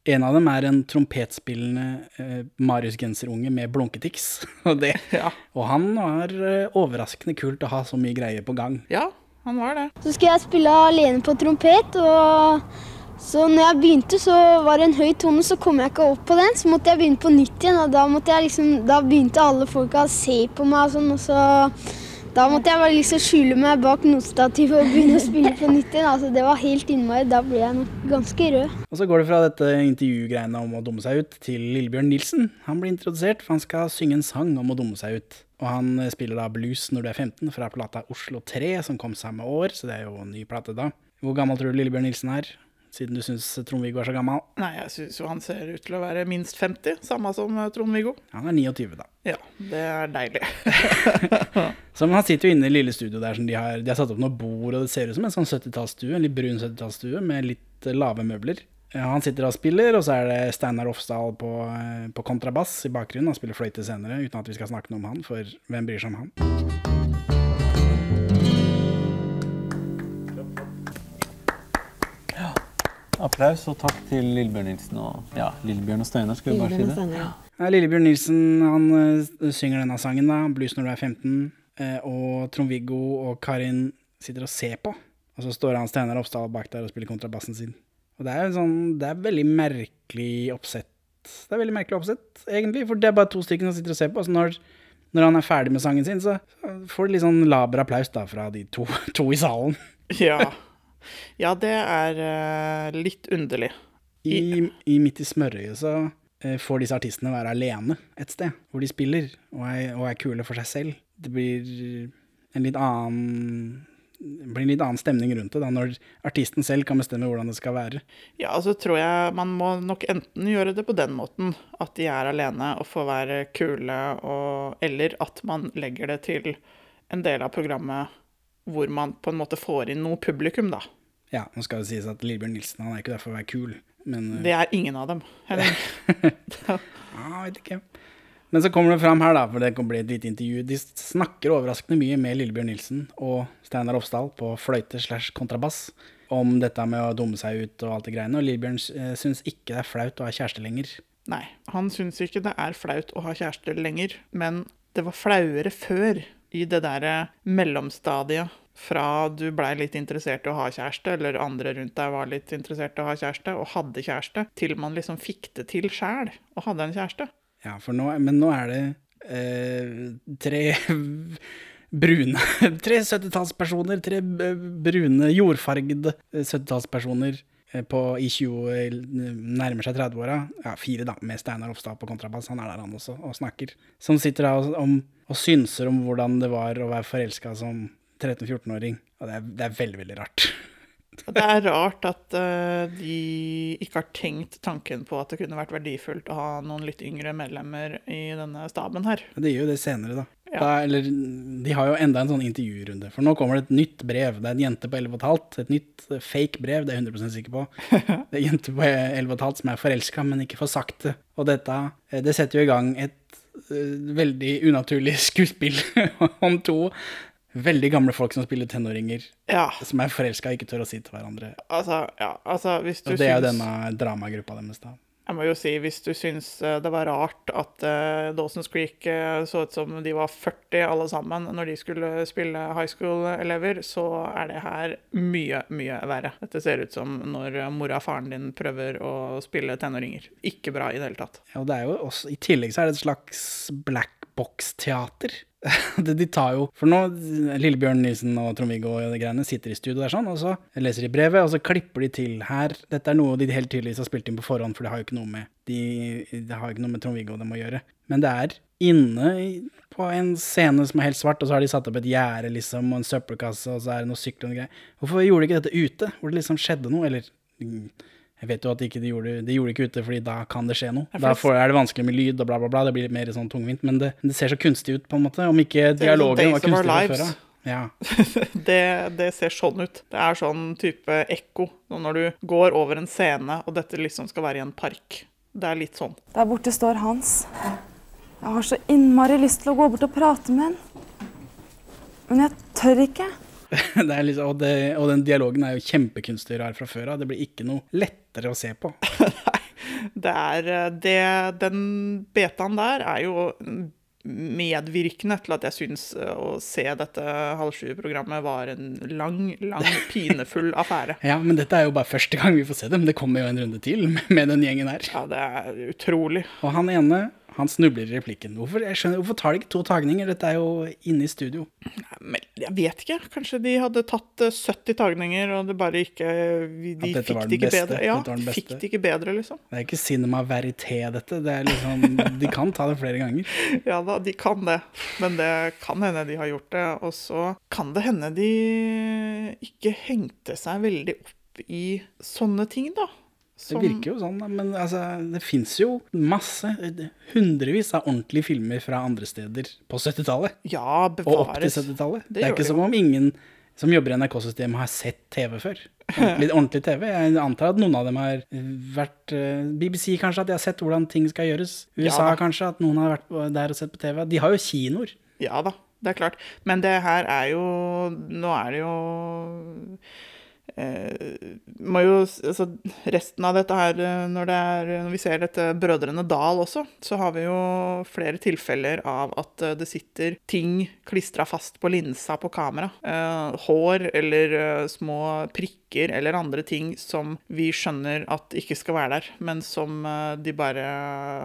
En av dem er en trompetspillende eh, Marius-genserunge med blunketics. Og, det, Ja. og han var eh, overraskende kult å ha så mye greier på gang. ja, han var det. Så skulle jeg spille alene på trompet, og så når jeg begynte, så var det en høy tone, så kom jeg ikke opp på den. Så måtte jeg begynne på nytt igjen, og da, måtte jeg liksom, da begynte alle folka å se på meg og sånn, og så da måtte jeg bare liksom skjule meg bak notestativet og begynne å spille på nytt igjen. Altså, det var helt innmari. Da ble jeg ganske rød. Og så går det fra dette intervjugreiene om å dumme seg ut til Lillebjørn Nilsen. Han blir introdusert, for han skal synge en sang om å dumme seg ut. Og han eh, spiller da blues når du er 15, fra plata Oslo 3, som kom samme år, så det er jo en ny plate da. Hvor gammel tror du Lillebjørn Nilsen er, siden du syns Trond-Viggo er så gammel? Nei, jeg syns jo han ser ut til å være minst 50, samme som eh, Trond-Viggo. Han er 29, da. Ja, det er deilig. Så men han sitter jo inne i lille studio der som de har, de har satt opp noen bord, og det ser ut som en sånn 70-tallsstue, en litt brun 70-tallsstue med litt eh, lave møbler. Han sitter og spiller, og så er det Steinar Ofsdal på, eh, på kontrabass i bakgrunnen. Han spiller fløyte senere, uten at vi skal snakke noe om han, for hvem bryr seg om han? Applaus og takk til Lillebjørn Nilsen og ja, Lillebjørn og Steinar. Skal vi bare si det? Ja, Lillebjørn Nilsen han eh, synger denne sangen, da, 'Blues når du er 15', eh, og Trond-Viggo og Karin sitter og ser på. Og så står han Steinar Ofsdal bak der og spiller kontrabassen sin. Og det er, jo sånn, det er veldig merkelig oppsett. Det er veldig merkelig oppsett, egentlig, for det er bare to stykker som sitter og ser på. Så når, når han er ferdig med sangen sin, så så får de litt sånn laber applaus da fra de to, to i salen. Ja. Ja, det er eh, litt underlig. I, i Midt i smørøyet så eh, får disse artistene være alene et sted hvor de spiller, og er, og er kule for seg selv. Det blir en litt annen det blir en litt annen stemning rundt det da, når artisten selv kan bestemme hvordan det skal være. Ja, altså tror jeg man må nok enten gjøre det på den måten, at de er alene og får være kule, og, eller at man legger det til en del av programmet hvor man på en måte får inn noe publikum, da. Ja, nå skal det sies at Lillebjørn Nilsen han er ikke der for å være kul, men eh, Det er ingen av dem. Jeg vet ikke. Men så kommer det fram her, da, for det bli et lite intervju. De snakker overraskende mye med Lillebjørn Nilsen og Steinar Ofsdal på fløyte slash kontrabass om dette med å dumme seg ut og alt det greiene. Og Lillebjørn eh, syns ikke det er flaut å ha kjæreste lenger. Nei, han syns ikke det er flaut å ha kjæreste lenger, men det var flauere før, i det derre mellomstadiet fra du blei litt interessert i å ha kjæreste, eller andre rundt deg var litt interessert i å ha kjæreste, og hadde kjæreste, til man liksom fikk det til sjæl og hadde en kjæreste. Ja, for nå, men nå er det eh, tre brune Tre 70-tallspersoner, tre eh, brune, jordfargede eh, 70-tallspersoner eh, på i 20 eh, nærmer seg 30-åra. Ja, fire, da, med Steinar Ofstad på kontrabass. Han er der, han også, og snakker. Som sitter da og, og synser om hvordan det var å være forelska som 13-14-åring. Og det er, det er veldig, veldig rart. Det er rart at uh, de ikke har tenkt tanken på at det kunne vært verdifullt å ha noen litt yngre medlemmer i denne staben her. Det gjør jo det senere, da. Da, eller, de har jo enda en sånn intervjurunde. For nå kommer det et nytt brev. Det er en jente på 11,5. Et nytt eh, fake brev, det er jeg 100 sikker på. Det er en jente på 11,5 som er forelska, men ikke får sagt det. Og dette eh, det setter jo i gang et eh, veldig unaturlig skuespill om to veldig gamle folk som spiller tenåringer, Ja, som er forelska og ikke tør å si til hverandre. altså, ja, altså hvis du Og det er jo denne dramagruppa deres, da. Jeg må jo si, hvis du syns eh, det var rart at uh, Dawson's Creek uh, så ut som de var 40 alle sammen når de skulle spille high school-elever, så er det her mye, mye verre. Dette ser ut som når mora og faren din prøver å spille tenåringer. Ikke bra i det hele tatt. Ja, og det er jo også, I tillegg så er det et slags black box-teater. De tar jo For nå, Lillebjørn Nilsen og Trond-Viggo og de greiene sitter i studio der sånn, og så leser de brevet, og så klipper de til her. Dette er noe de helt tydeligvis har spilt inn på forhånd, for det har jo ikke noe med med Trond-Viggo og dem å gjøre. Men det er inne på en scene som er helt svart, og så har de satt opp et gjerde liksom, og en søppelkasse, og så er det noe sykler og noe greier. Hvorfor gjorde de ikke dette ute, hvor det liksom skjedde noe, eller mm, jeg vet jo at ikke de gjorde de gjorde det ikke ute, fordi da kan det skje noe. Da får, er det vanskelig med lyd og bla, bla, bla. Det blir mer sånn tungvint. Men det, det ser så kunstig ut, på en måte. Om ikke sånn dialogen var Days of Our kunstig fra før av. Ja. Det, det ser sånn ut. Det er sånn type ekko når du går over en scene, og dette liksom skal være i en park. Det er litt sånn. Der borte står Hans. Jeg har så innmari lyst til å gå bort og prate med han. Men jeg tør ikke. Det er liksom, og, det, og den dialogen er jo kjempekunstig rar fra før av. Det blir ikke noe lettere å se på. Det er eh, det, Den betaen der er jo medvirkende til at jeg syns eh, å se dette halv sju-programmet var en lang, lang, pinefull affære. Ja, men dette er jo bare første gang vi får se dem. Det kommer jo en runde til med, med den gjengen her. Ja, det er utrolig. Og han ene, han snubler i replikken. Hvorfor, jeg skjønner, hvorfor tar de ikke to tagninger? Dette er jo inne i studio. Men jeg vet ikke. Kanskje de hadde tatt eh, 70 tagninger, og det bare ikke De fikk det ikke beste. bedre. Ja, var fikk det ikke bedre, liksom. Det er ikke cinema verité, dette. Det er liksom, de kan ta det flere ganger. Ja da, de kan det. Men det kan hende de har gjort det. Og så kan det hende de ikke hengte seg veldig opp i sånne ting, da. Det virker jo sånn, men altså, det fins jo masse, hundrevis av ordentlige filmer fra andre steder på 70-tallet. Ja, Og opp til 70-tallet. Det Det er ikke det som om ingen som jobber i NRK-systemet har sett TV før. Ordentlig, ordentlig TV. Jeg antar at noen av dem har vært eh, BBC kanskje, at de har sett hvordan ting skal gjøres. USA Ja kanskje, at noen har vært der og sett på TV. De har jo kinoer. Ja da, det er klart. Men det her er jo Nå er det jo må jo, altså, resten av dette her, eh, når, det er, når vi ser dette Brødrene Dal også, så har vi jo flere tilfeller av at eh, det sitter ting klistra fast på linsa på kamera. Eh, hår eller eh, små prikker eller andre ting som vi skjønner at ikke skal være der, men som eh, de bare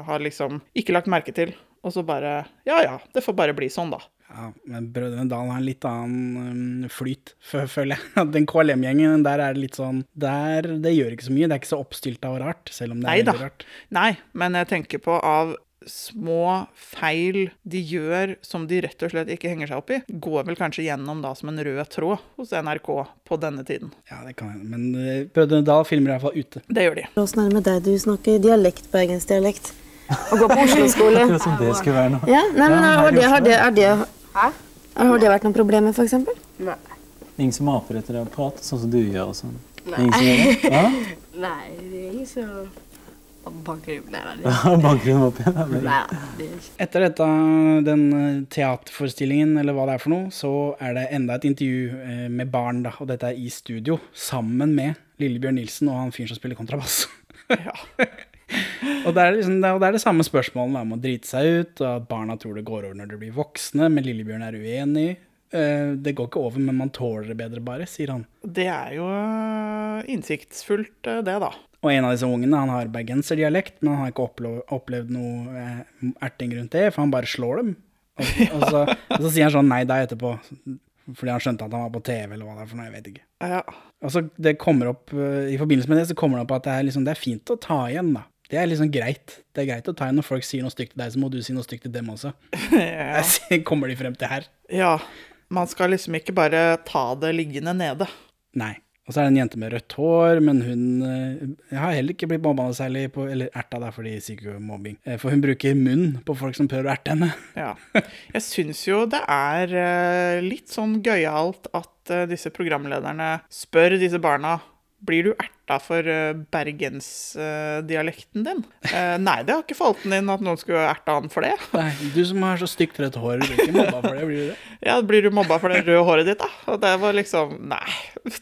har liksom ikke lagt merke til. Og så bare Ja ja, det får bare bli sånn, da. Ja, men Brødrene Dal har en litt annen um, flyt, føler jeg. Den KLM-gjengen, der er det litt sånn der, Det gjør ikke så mye. Det er ikke så oppstylta og rart, selv om det er Nei veldig rart. Nei, men jeg tenker på av små feil de gjør som de rett og slett ikke henger seg opp i, går vel kanskje gjennom da som en rød tråd hos NRK på denne tiden. Ja, det kan hende. Men uh, Brødrene Dal filmer i hvert fall ute. Det gjør de. Åssen er det med deg? Du snakker dialekt, bergensdialekt. Og går på Oslo-skole. Akkurat som det skulle være noe. Ja, nei, men har det, er det, er det, Hæ? har det vært noen problemer, f.eks.? Nei. Ingen som aper etter deg og prater sånn som du gjør og sånn. Ingen som gjør det? Ja? Nei, det er ingen som banker opp Nei, nei, Banker opp igjen? Nei, det er ikke Etter dette, den eh, teaterforestillingen, eller hva det er for noe, så er det enda et intervju eh, med barn, da. Og dette er i studio, sammen med Lillebjørn Nilsen og han fyren som spiller kontrabass. Ja. og det er, liksom, det, og det er det samme spørsmålet om å drite seg ut, og at barna tror det går over når de blir voksne, men Lillebjørn er uenig. Uh, det går ikke over, men man tåler det bedre bare, sier han. Det er jo øh, innsiktsfullt, øh, det, da. Og en av disse ungene han har bergenserdialekt, men han har ikke opplevd, noe eh, erting rundt det, for han bare slår dem. Og, og, så, og så sier han sånn nei deg etterpå, fordi han skjønte at han var på TV, eller hva det er for noe, jeg vet ikke. Ja. Og så det kommer opp, eh, I forbindelse med det så kommer det opp at det er, liksom, det er fint å ta igjen, da. Det er liksom greit. Det er greit å ta igjen når folk sier noe stygt til deg, så må du si noe stygt til dem også. ja. Kommer de frem til her. ja. Man skal liksom ikke bare ta det liggende nede. Nei. Og så er det en jente med rødt hår, men hun jeg har heller ikke blitt mobba særlig på Eller erta, da, for de sier ikke mobbing. Eh, For hun bruker munn på folk som prøver å erte henne. Ja. Jeg syns jo det er eh, litt sånn gøyalt at eh, disse programlederne spør disse barna blir du erta for uh, bergensdialekten din? Eh, nei, det har ikke falt den inn at noen skulle erta han for det. Nei, du som har så stygt rødt hår, blir ikke mobba for det, blir du det? Ja, blir du mobba for det røde håret ditt, da? Og det var liksom Nei,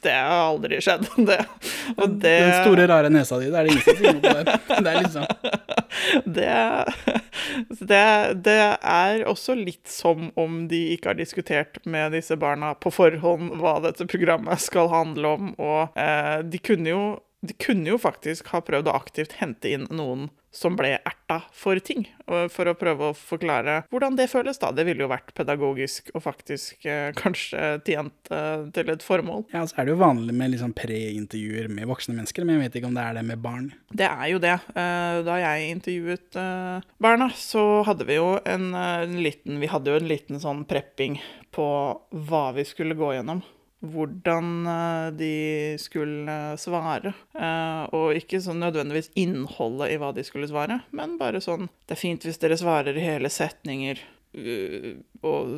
det har aldri skjedd. Det, og det Den store, rare nesa di, det er det ingen som sier noe på den. Det er liksom det, det, det er også litt som om de ikke har diskutert med disse barna på forhånd hva dette programmet skal handle om, og eh, de kunne jo de kunne jo faktisk ha prøvd å aktivt hente inn noen som ble erta for ting, for å prøve å forklare hvordan det føles. da. Det ville jo vært pedagogisk og faktisk eh, kanskje tjent eh, til et formål. Ja, så er det jo vanlig med liksom pre-intervjuer med voksne mennesker, men jeg vet ikke om det er det med barn. Det er jo det. Eh, Da jeg intervjuet eh, barna, så hadde vi jo en, eh, en liten Vi hadde jo en liten sånn prepping på hva vi skulle gå gjennom. Hvordan eh, de skulle svare. Eh, Og ikke sånn nødvendigvis innholdet i hva de skulle svare, men bare sånn Det er fint hvis dere svarer i hele setninger, eh,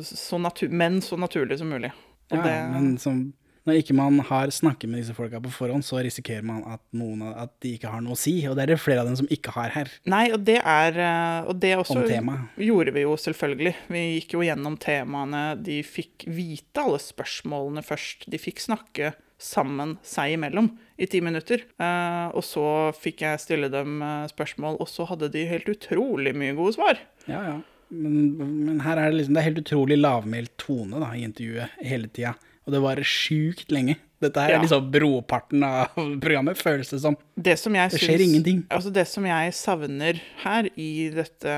så men så naturlig som mulig. Og Ja, det, men som, når ikke man har snakket med disse folka på forhånd, så risikerer man at, noen, at de ikke har noe å si. Og det er det flere av dem som ikke har her. Nei, og det er eh, Og det også gjorde vi jo selvfølgelig. Vi gikk jo gjennom temaene. De fikk vite alle spørsmålene først. De fikk snakke sammen seg imellom i ti minutter. Eh, og så fikk jeg stille dem eh, spørsmål, og så hadde de helt utrolig mye gode svar. Ja, ja. Men, men her er det liksom Det er helt utrolig lavmælt tone da, i intervjuet hele tida. Og det varer sjukt lenge. Dette her Ja. er liksom broparten av programmet, føles det som. Det som Det skjer syns- ingenting. Altså det som jeg savner her i dette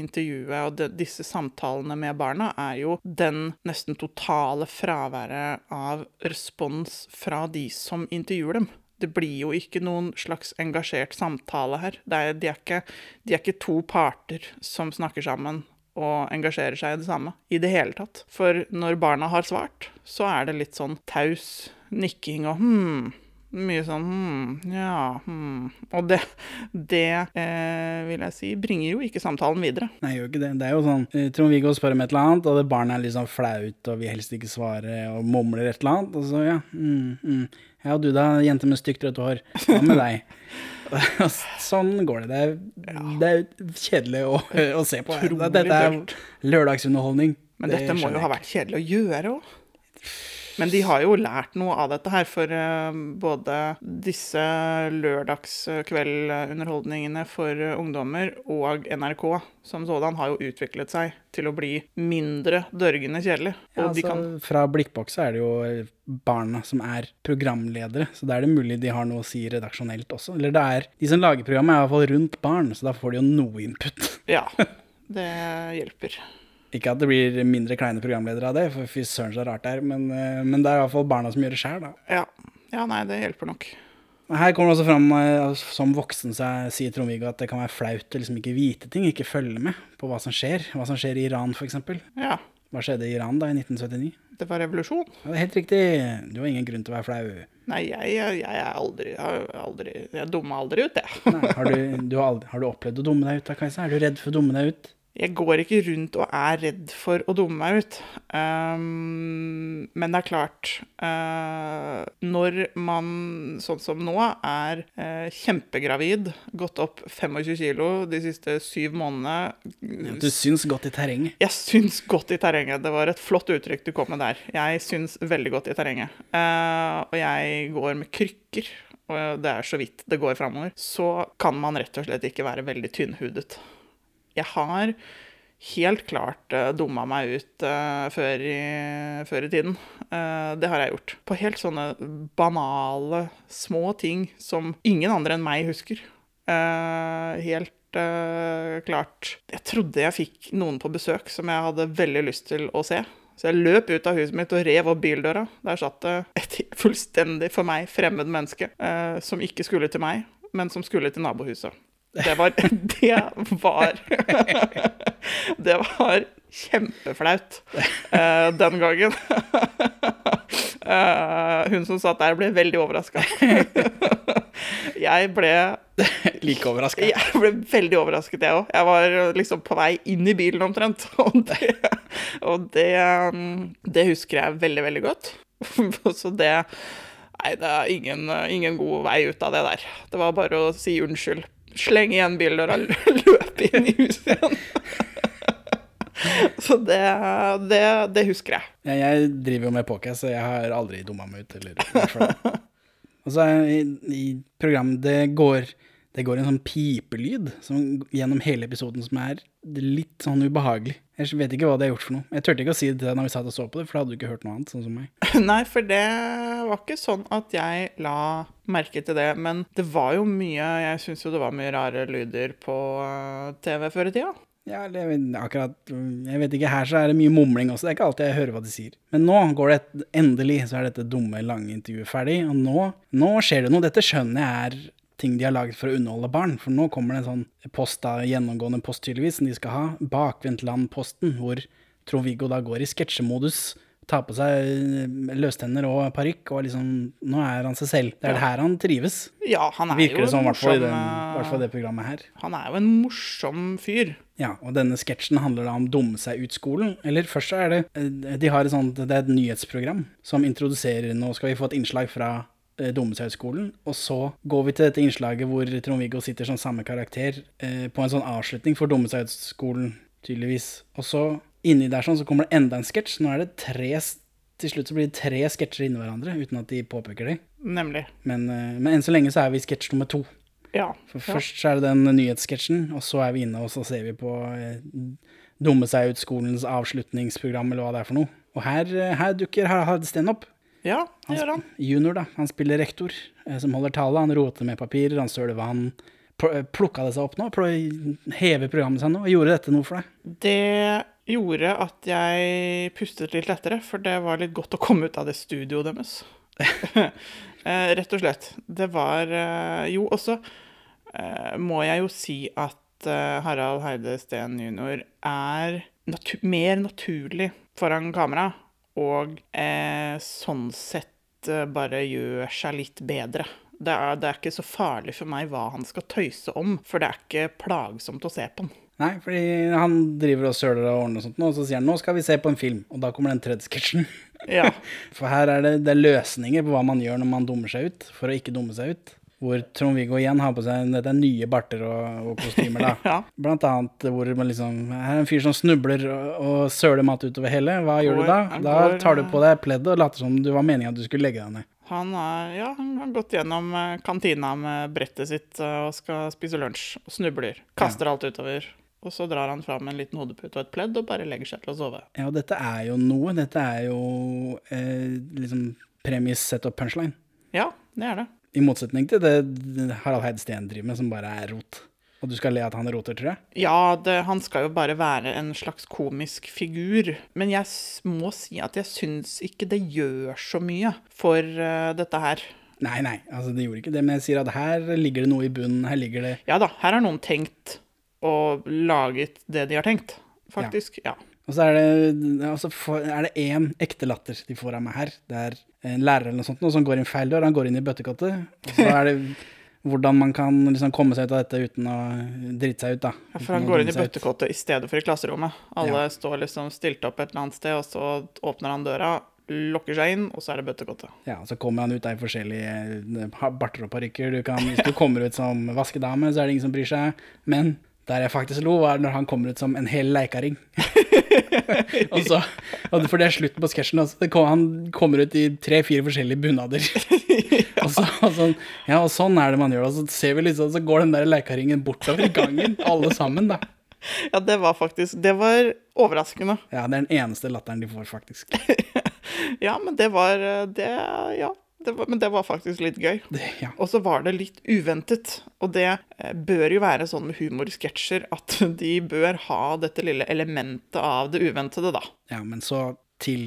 intervjuet og de, disse samtalene med barna, er jo den nesten totale fraværet av respons fra de som intervjuer dem. Det blir jo ikke noen slags engasjert samtale her. Det er, de, er ikke, de er ikke to parter som snakker sammen og engasjerer seg i det samme i det hele tatt. For når barna har svart, så er det litt sånn taus nikking og hm. Mye sånn hm, ja, hm. Og det, det eh, vil jeg si, bringer jo ikke samtalen videre. Nei, gjør ikke det. Det er jo sånn eh, Trond-Viggo spør om et eller annet, og det barnet er litt sånn flaut og vil helst ikke svare og mumler et eller annet, og så ja mm, mm. Ja, du da, jente med stygt rødt hår. Hva med deg? Sånn går det. Det er, det er kjedelig å, å se på. Dette er lørdagsunderholdning. Men Det dette må jo ha vært kjedelig å gjøre òg. Men de har jo lært noe av dette her, for eh, både disse lørdagskveldunderholdningene for eh, ungdommer og NRK som sådan har jo utviklet seg til å bli mindre dørgende kjedelig. Ja, altså, kan Fra Blikkboks er det jo barna som er programledere, så da er det mulig de har noe å si redaksjonelt også. Eller det er, de som lager programmet er i hvert fall rundt barn, så da får de jo noe input. Ja, det hjelper. Ikke at det blir mindre kleine programledere av det, for fy søren så rart det er, men, eh, men det er i hvert fall barna som gjør det sjæl, da. Ja. ja, nei, det hjelper nok. Her kommer det også fram, eh, som voksen, så er- sier Trond-Viggo at det kan være flaut å liksom ikke vite ting, ikke følge med på hva som skjer. Hva som skjer i Iran, f.eks. Ja, Hva skjedde i Iran da, i 1979? det var revolusjon. Ja, det er helt riktig. Du har ingen grunn til å være flau. Nei, jeg, jeg, jeg er aldri, jeg aldri Jeg dummer aldri ut, jeg. Nei, har, du, du har, aldri, har du opplevd å dumme deg ut da, Kajsa? Er du redd for å dumme deg ut? Jeg går ikke rundt og er redd for å dumme meg ut. Um, men det er klart uh, Når man, sånn som nå, er uh, kjempegravid, gått opp 25 kilo de siste syv månedene Du syns godt i terrenget. Jeg syns godt i terrenget. Det var et flott uttrykk du kom med der. Jeg syns veldig godt i terrenget. Uh, og jeg går med krykker, og det er så vidt det går framover. Så kan man rett og slett ikke være veldig tynnhudet. Jeg har helt klart uh, dumma meg ut uh, før, i, før i tiden. Uh, det har jeg gjort. På helt sånne banale, små ting som ingen andre enn meg husker. Eh, helt eh, klart. Jeg trodde jeg fikk noen på besøk som jeg hadde veldig lyst til å se. Så jeg løp ut av huset mitt og rev opp bildøra. Der satt det et fullstendig for meg fremmed menneske eh, som ikke skulle til meg, men som skulle til nabohuset. Det var Det var Det var kjempeflaut uh, den gangen. Uh, hun som satt der, ble veldig overraska. jeg ble Like overraska. Jeg ble veldig overrasket, jeg òg. Jeg var liksom på vei inn i bilen omtrent. Og det, og det, um, det husker jeg veldig, veldig godt. Så det Nei, det er ingen, ingen god vei ut av det der. Det var bare å si unnskyld. Slenge igjen bildøra, løpe inn i huset igjen. Så det, det, det husker jeg. Ja, jeg driver jo med poker, så jeg har aldri dumma meg ut. Eller. Og så i, i programmet det går, det går en sånn pipelyd som, gjennom hele episoden som er litt sånn ubehagelig. Jeg vet ikke hva det har gjort for noe. Jeg turte ikke å si det til deg når vi satt og så på det, for da hadde du ikke hørt noe annet, sånn som meg. Nei, for det var ikke sånn at jeg la merke til det. Men det var jo mye Jeg syns jo det var mye rare lyder på eh, TV før i tida. Ja, det, akkurat Jeg vet ikke, her så er det mye mumling også. Det er ikke alltid jeg hører hva de sier. Men nå går det et, endelig, så er dette dumme, lange intervjuet ferdig. Og nå, nå skjer det noe. Dette skjønner jeg er ting de har laget for å underholde barn. For nå kommer det en sånn post, da, gjennomgående post tydeligvis, som de skal ha. Bakvendtland-posten, hvor Trond-Viggo da går i sketsjemodus. Tar på seg eh, løstenner og parykk, og liksom Nå er han seg selv. Det er det her han trives. Ja, han er Virker jo det som, i hvert fall eh, det programmet her. Han er jo en morsom fyr. Ja, og denne sketsjen handler da om dumme seg ut-skolen. Eller først så er det eh, De har et sånt Det er et nyhetsprogram som introduserer Nå skal vi få et innslag fra eh, dumme. Og så går vi til dette innslaget hvor Trond-Viggo sitter som samme karakter eh, på en sånn avslutning for dumme tydeligvis. Og så inni der sånn så kommer det enda en sketsj. Nå er det tre Til slutt så blir det tre sketsjer inni hverandre uten at de påpeker det. Nemlig. Men, eh, men enn så lenge så er vi i sketsj nummer to. Ja. For først så er det den nyhetssketsjen, og så er vi inne og så ser vi på eh, Dumme seg ut skolens avslutningsprogram, eller hva det er for noe. Og her, eh, her dukker Harald Steen opp. Ja, det gjør han. Junior, da. Han spiller rektor, eh, som holder tale. Han roter med papirer, han søler vann. Eh, Plukka det seg opp nå? Hever programmet seg nå? Gjorde dette noe for deg? Det gjorde at jeg pustet litt lettere, for det var litt godt å komme ut av det studioet deres. Eh, Rett og slett. Det var Jo, også må jeg jo si at Harald Heide Steen jr. er natu mer naturlig foran kamera, og eh, sånn sett eh, bare gjør seg litt bedre. Det er, det er ikke så farlig for meg hva han skal tøyse om, for det er ikke plagsomt å se på han. Nei, fordi han driver og søler og ordner og sånt, og så sier han nå skal vi se på en film, og da kommer den tredje sketsjen. Ja. For her er det, det er løsninger på hva man gjør når man dummer seg ut, for å ikke dumme seg ut. Hvor Trond-Viggo igjen har på seg dette er nye barter og, og kostymer, da. Ja. Blant annet hvor man liksom Her er en fyr som snubler og, og søler mat utover hele. Hva gjør du da? Da går, tar du eh, på deg pleddet og later som du var meningen at du skulle legge deg ned. Han, er, ja, han har gått gjennom eh, kantina med brettet sitt eh, og skal spise lunsj, og snubler. Kaster alt utover. Og så drar han fram en liten hodepute og et pledd og bare legger seg til å sove. Ja, og dette er jo noe. Dette er jo eh, liksom premies, setup, punchline. Ja, det er det. I motsetning til det Harald Heidsten driver med, som bare er rot. Og du skal le at han roter, tror jeg? Ja, det, han skal jo bare være en slags komisk figur. Men jeg må si at jeg syns ikke det gjør så mye for uh, dette her. Nei, nei, altså det gjorde ikke det. Men jeg sier at her ligger det noe i bunnen. Her ligger det Ja da, her har noen tenkt og laget det de har tenkt, faktisk. Ja. Og så er det, altså er det én ekte latter de får av meg her. Det er en lærer eller noe sånt noe som går inn feil dør. Han går inn i bøttekottet. Så er det hvordan man kan liksom komme seg ut av dette uten å drite seg ut, da. Ja, for han går inn i bøttekottet i stedet for i klasserommet. Alle Ja. står liksom stilt opp et eller annet sted, og så åpner han døra, lukker seg inn, og så er det bøttekottet. Ja, og så kommer han ut der i forskjellige eh, barter og parykker. Hvis du kommer ut som vaskedame, så er det ingen som bryr seg. Men der jeg faktisk lo, var når han kommer ut som en hel leikaring. og så, for det er slutten på sketsjen. Altså. Kom, han kommer ut i tre-fire forskjellige bunader. og, så, og, sånn, ja, og sånn er det man gjør det. Så ser vi liksom, så går den der leikaringen bortover i gangen, alle sammen, da. Ja, det var faktisk Det var overraskende. Ja, det er den eneste latteren de får, faktisk. Ja, men det var det, Ja. Det var, men det var faktisk litt gøy. Ja. Og så var det litt uventet. Og det eh, bør jo være sånn med humorsketsjer at de bør ha dette lille elementet av det uventede, da. Ja, men så til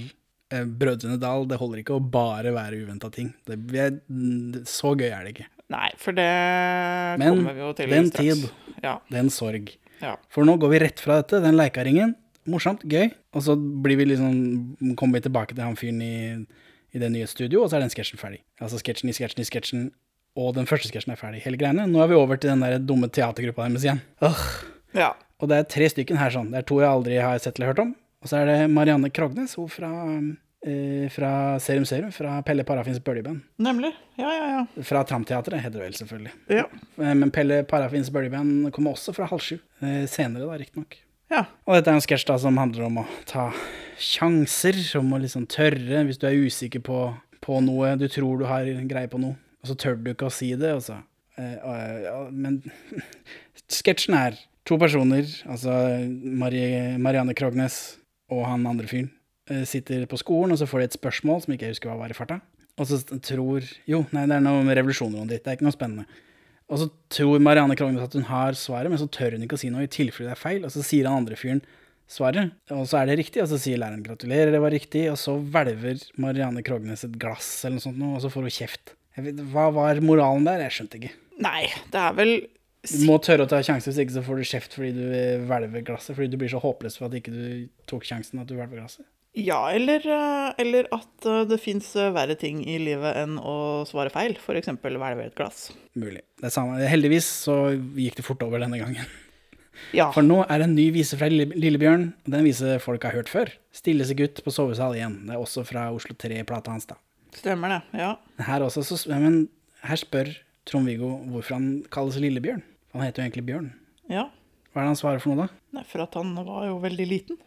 eh, Brødrene Dal. Det holder ikke å bare være uventa ting. Det, mm, så gøy er det ikke. Nei, for det Men kommer vi jo til den straks. tid, Ja. den sorg. ja. For nå går vi rett fra dette, den leikaringen. Morsomt, gøy. Og så blir vi liksom, kommer vi tilbake til han fyren i, i det nye studioet, og så er den sketsjen ferdig. Altså sketsjen i sketsjen i sketsjen, og den første sketsjen er ferdig. Hele greiene. Nå er vi over til den der dumme teatergruppa deres igjen. Åh. Ja. Og det er tre stykken her sånn. Det er to jeg aldri har sett eller hørt om. Og så er det Marianne Krognes, hun fra, eh, fra Serum Serum, fra Pelle Parafins bøljeband. Nemlig. Ja, ja, ja. Fra Tramteatret, heter det vel selvfølgelig. Ja. Eh, Men Pelle Parafins bøljeband kommer også fra halv sju. eh, Senere, da, riktignok. Ja. Og dette er en sketsj som handler om å ta sjanser, om å liksom tørre hvis du er usikker på, på noe, du tror du har greie på noe, og så tør du ikke å si det, og så eh, og, ja, Men sketsjen er to personer, altså Marie, Marianne Krognes og han andre fyren, eh, sitter på skolen, og så får de et spørsmål som ikke jeg husker hva var i farta. Og så tror Jo, nei, det er noe med revolusjoner og ditt. Det er ikke noe spennende. Og så tror Marianne Krognes at hun har svaret, men så tør hun ikke å si noe i tilfelle det er feil. Og så sier han andre fyren svaret, og så er det riktig. Og så sier læreren gratulerer, det var riktig. Og så hvelver Marianne Krognes et glass eller noe sånt, og så får hun kjeft. Vet, hva var moralen der? Jeg skjønte ikke. Nei, det er vel Du må tørre å ta sjanser, hvis ikke så får du kjeft fordi du hvelver glasset. Fordi du blir så håpløs for at ikke du tok sjansen at du hvelver glasset. Ja, eller, eh, eller at eh, det fins verre ting i livet enn å svare feil. F.eks. hvelve et glass. Mulig. Det er samme. Heldigvis så gikk det fort over denne gangen. Ja. For nå er det en ny vise fra Lillebjørn, den vise folk har hørt før. 'Stillese gutt på sovesal igjen'. Det er også fra Oslo 3-plata hans, da. Stemmer det. Ja. Her også, så, men her spør Trond-Viggo hvorfor han kalles Lillebjørn. Han heter jo egentlig Bjørn. ja. Hva er det han svarer for noe, da? Nei, for at han var jo veldig liten.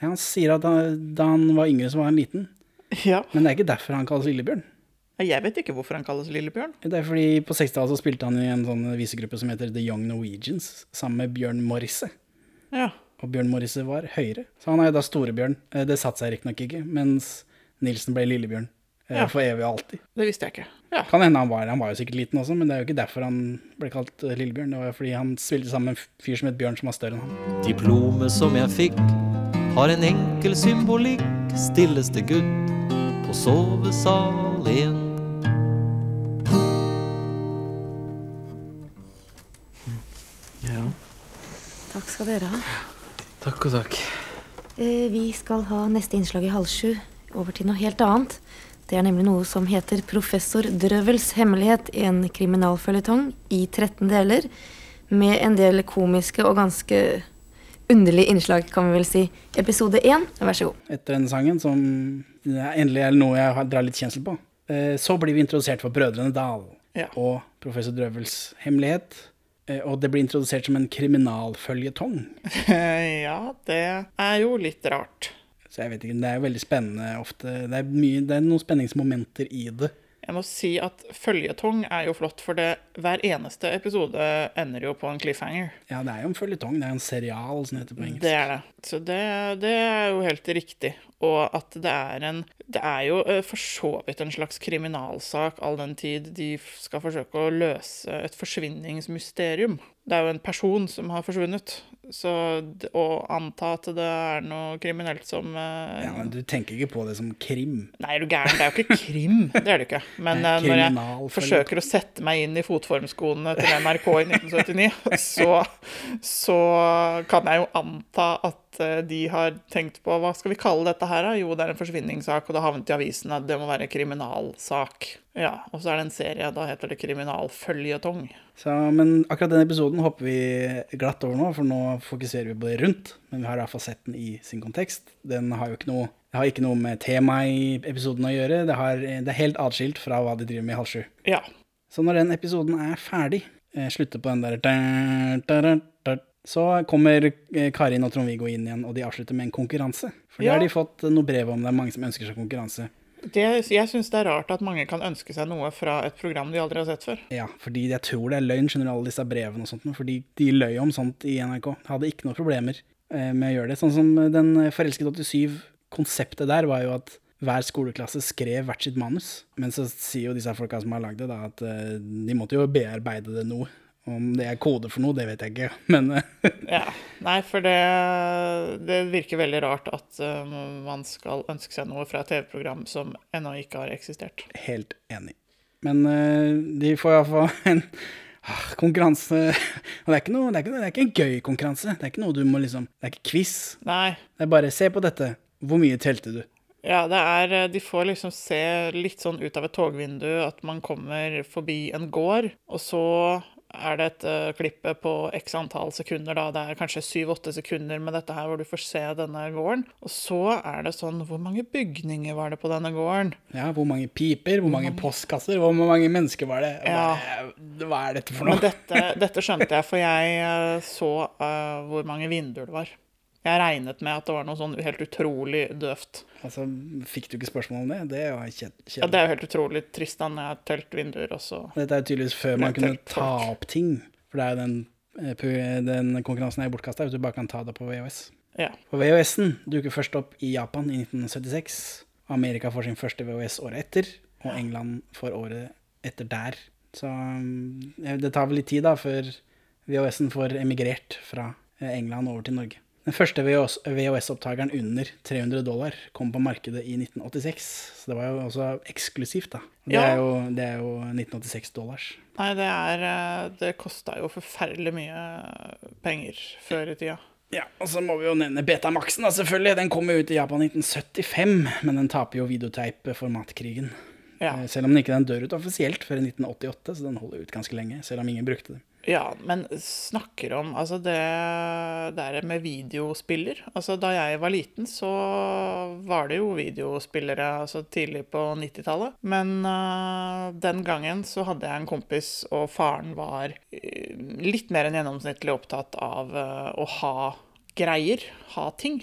Ja, han sier at da, da han var yngre, så var han liten. Ja. Men det er ikke derfor han kalles Lillebjørn. Jeg vet ikke hvorfor han kalles Lillebjørn. Det er fordi på 60-tallet så spilte han i en sånn visegruppe som heter The Young Norwegians, sammen med Bjørn Morrisse. Ja. Og Bjørn Morrisse var høyere. Så han er jo da Storebjørn. Eh, Det satte seg riktignok ikke, mens Nilsen ble Lillebjørn. eh, Ja. For evig og alltid. Det visste jeg ikke. Ja. Kan hende han var Han var jo sikkert liten også, men det er jo ikke derfor han ble kalt eh, Lillebjørn. Det var jo fordi han spilte sammen med en fyr som het Bjørn, som var større enn han. Diplomet som jeg fikk har en enkel symbolikk. Stilleste gutt på sovesal 1. Ja. Takk skal dere ha. Takk og takk. Eh, Vi skal ha neste innslag i halv sju. Over til noe helt annet. Det er nemlig noe som heter Professor Drøvels hemmelighet, en kriminalføljetong i 13 deler. Med en del komiske og ganske underlige innslag, kan vi vel si. Episode én, vær så god. Etter denne sangen, som endelig er noe jeg drar litt kjensel på, eh, så blir vi introdusert for Brødrene Dal Ja. og Professor Drøvels hemmelighet. eh, Og det blir introdusert som en kriminalføljetong. ja, det er jo litt rart. Så jeg vet ikke, det er jo veldig spennende ofte. Det er, mye, det er noen spenningsmomenter i det. Jeg må si at føljetong er jo flott, for det, hver eneste episode ender jo på en cliffhanger. Ja, det er jo en føljetong. Det er en serial, som heter på engelsk. Det er det. Så det, det er jo helt riktig. Og at det er en Det er jo eh, for så vidt en slags kriminalsak, all den tid de skal forsøke å løse et forsvinningsmysterium. Det er jo en person som har forsvunnet. Så å anta at det er noe kriminelt som uh, Ja, men Du tenker ikke på det som krim. Nei, er du gæren? Det er jo ikke krim. Det er det ikke. Men eh, når jeg forsøker å sette meg inn i fotformskoene til NRK i 1979, så, så kan jeg jo anta at eh, de har tenkt på hva skal vi kalle dette her, da? Jo, det er en forsvinningssak, og det havnet i avisen at det må være kriminalsak. Ja, og så er det en serie, da heter det kriminalføljetong. Så, men akkurat den episoden hopper vi glatt over nå, for nå fokuserer vi på det rundt. Men vi har i hvert fall sett den i sin kontekst. Den har jo ikke noe, det har ikke noe med temaet i episoden å gjøre. Det, har, det er helt atskilt fra hva de driver med i halv sju. Ja. Så når den episoden er ferdig, eh, slutter på den der Så kommer eh, Karin og Trond-Viggo inn igjen, og de avslutter med en konkurranse. For det Ja. har de fått noe brev om. Det er mange som ønsker seg konkurranse. Det, jeg syns det er rart at mange kan ønske seg noe fra et program de aldri har sett før. Ja, fordi jeg tror det er løgn, skjønner du, alle disse brevene og sånt, fordi de løy om sånt i NRK. Hadde ikke noen problemer eh, med å gjøre det. Sånn som den Forelsket 87, konseptet der var jo at hver skoleklasse skrev hvert sitt manus. Men så sier jo disse folka som har lagd det, da, at eh, de måtte jo bearbeide det noe. Om det er kode for noe, det vet jeg ikke, men eh, Ja. Nei, for det, det virker veldig rart at uh, man skal ønske seg noe fra et TV-program som ennå ikke har eksistert. helt enig. Men uh, de får iallfall en ah, konkurranse Og det er, ikke noe, det, er ikke, det er ikke en gøy konkurranse. Det er ikke noe du må liksom Det er ikke quiz. Nei. Det er bare se på dette. Hvor mye telte du? Ja, det er eh, De får liksom se litt sånn ut av et togvindu at man kommer forbi en gård, og så er det et uh, klippe på x antall sekunder, da. Det er kanskje syv-åtte sekunder med dette her hvor du får se denne gården. Og så er det sånn Hvor mange bygninger var det på denne gården? Ja, Hvor mange piper, hvor mange postkasser, hvor mange mennesker var det? Ja. Hva, hva er dette for noe? Men dette, dette skjønte jeg, for jeg uh, så uh, hvor mange vinduer det var. Jeg regnet med at det var noe sånn helt utrolig døvt. Altså, Fikk du ikke spørsmål om det? Det var kjedelig. Ja, Det er jo helt utrolig trist da når jeg har telt vinduer, også. Dette er jo tydeligvis før man kunne ta opp ting. For det er jo den, eh, den konkurransen er jo bortkasta hvis du bare kan ta det på VHS. Ja. For VHS-en dukker først opp i Japan i 1976. Amerika får sin første VHS året etter, og England får året etter der. Så um, det tar vel litt tid da før VHS-en får emigrert fra eh, England over til Norge. Den første VHS-opptakeren under 300 dollar kom på markedet i 1986. Så det var jo også eksklusivt, da. Det, Ja. er, jo, det er jo 1986 dollars. Nei, det er eh, Det kosta jo forferdelig mye penger før i tida. Ja, og så må vi jo nevne Betamaxen, da, selvfølgelig. Den kom jo ut i Japan i 1975, men den taper jo videoteip-formatkrigen. Ja. Eh, Selv om den ikke den dør ut offisielt før i 1988, så den holder ut ganske lenge, selv om ingen brukte det. Ja, men snakker om Altså, det der med videospiller Altså, da jeg var liten, så var det jo videospillere altså tidlig på 90-tallet. Men uh, den gangen så hadde jeg en kompis, og faren var øh, litt mer enn gjennomsnittlig opptatt av uh, å ha greier, ha ting.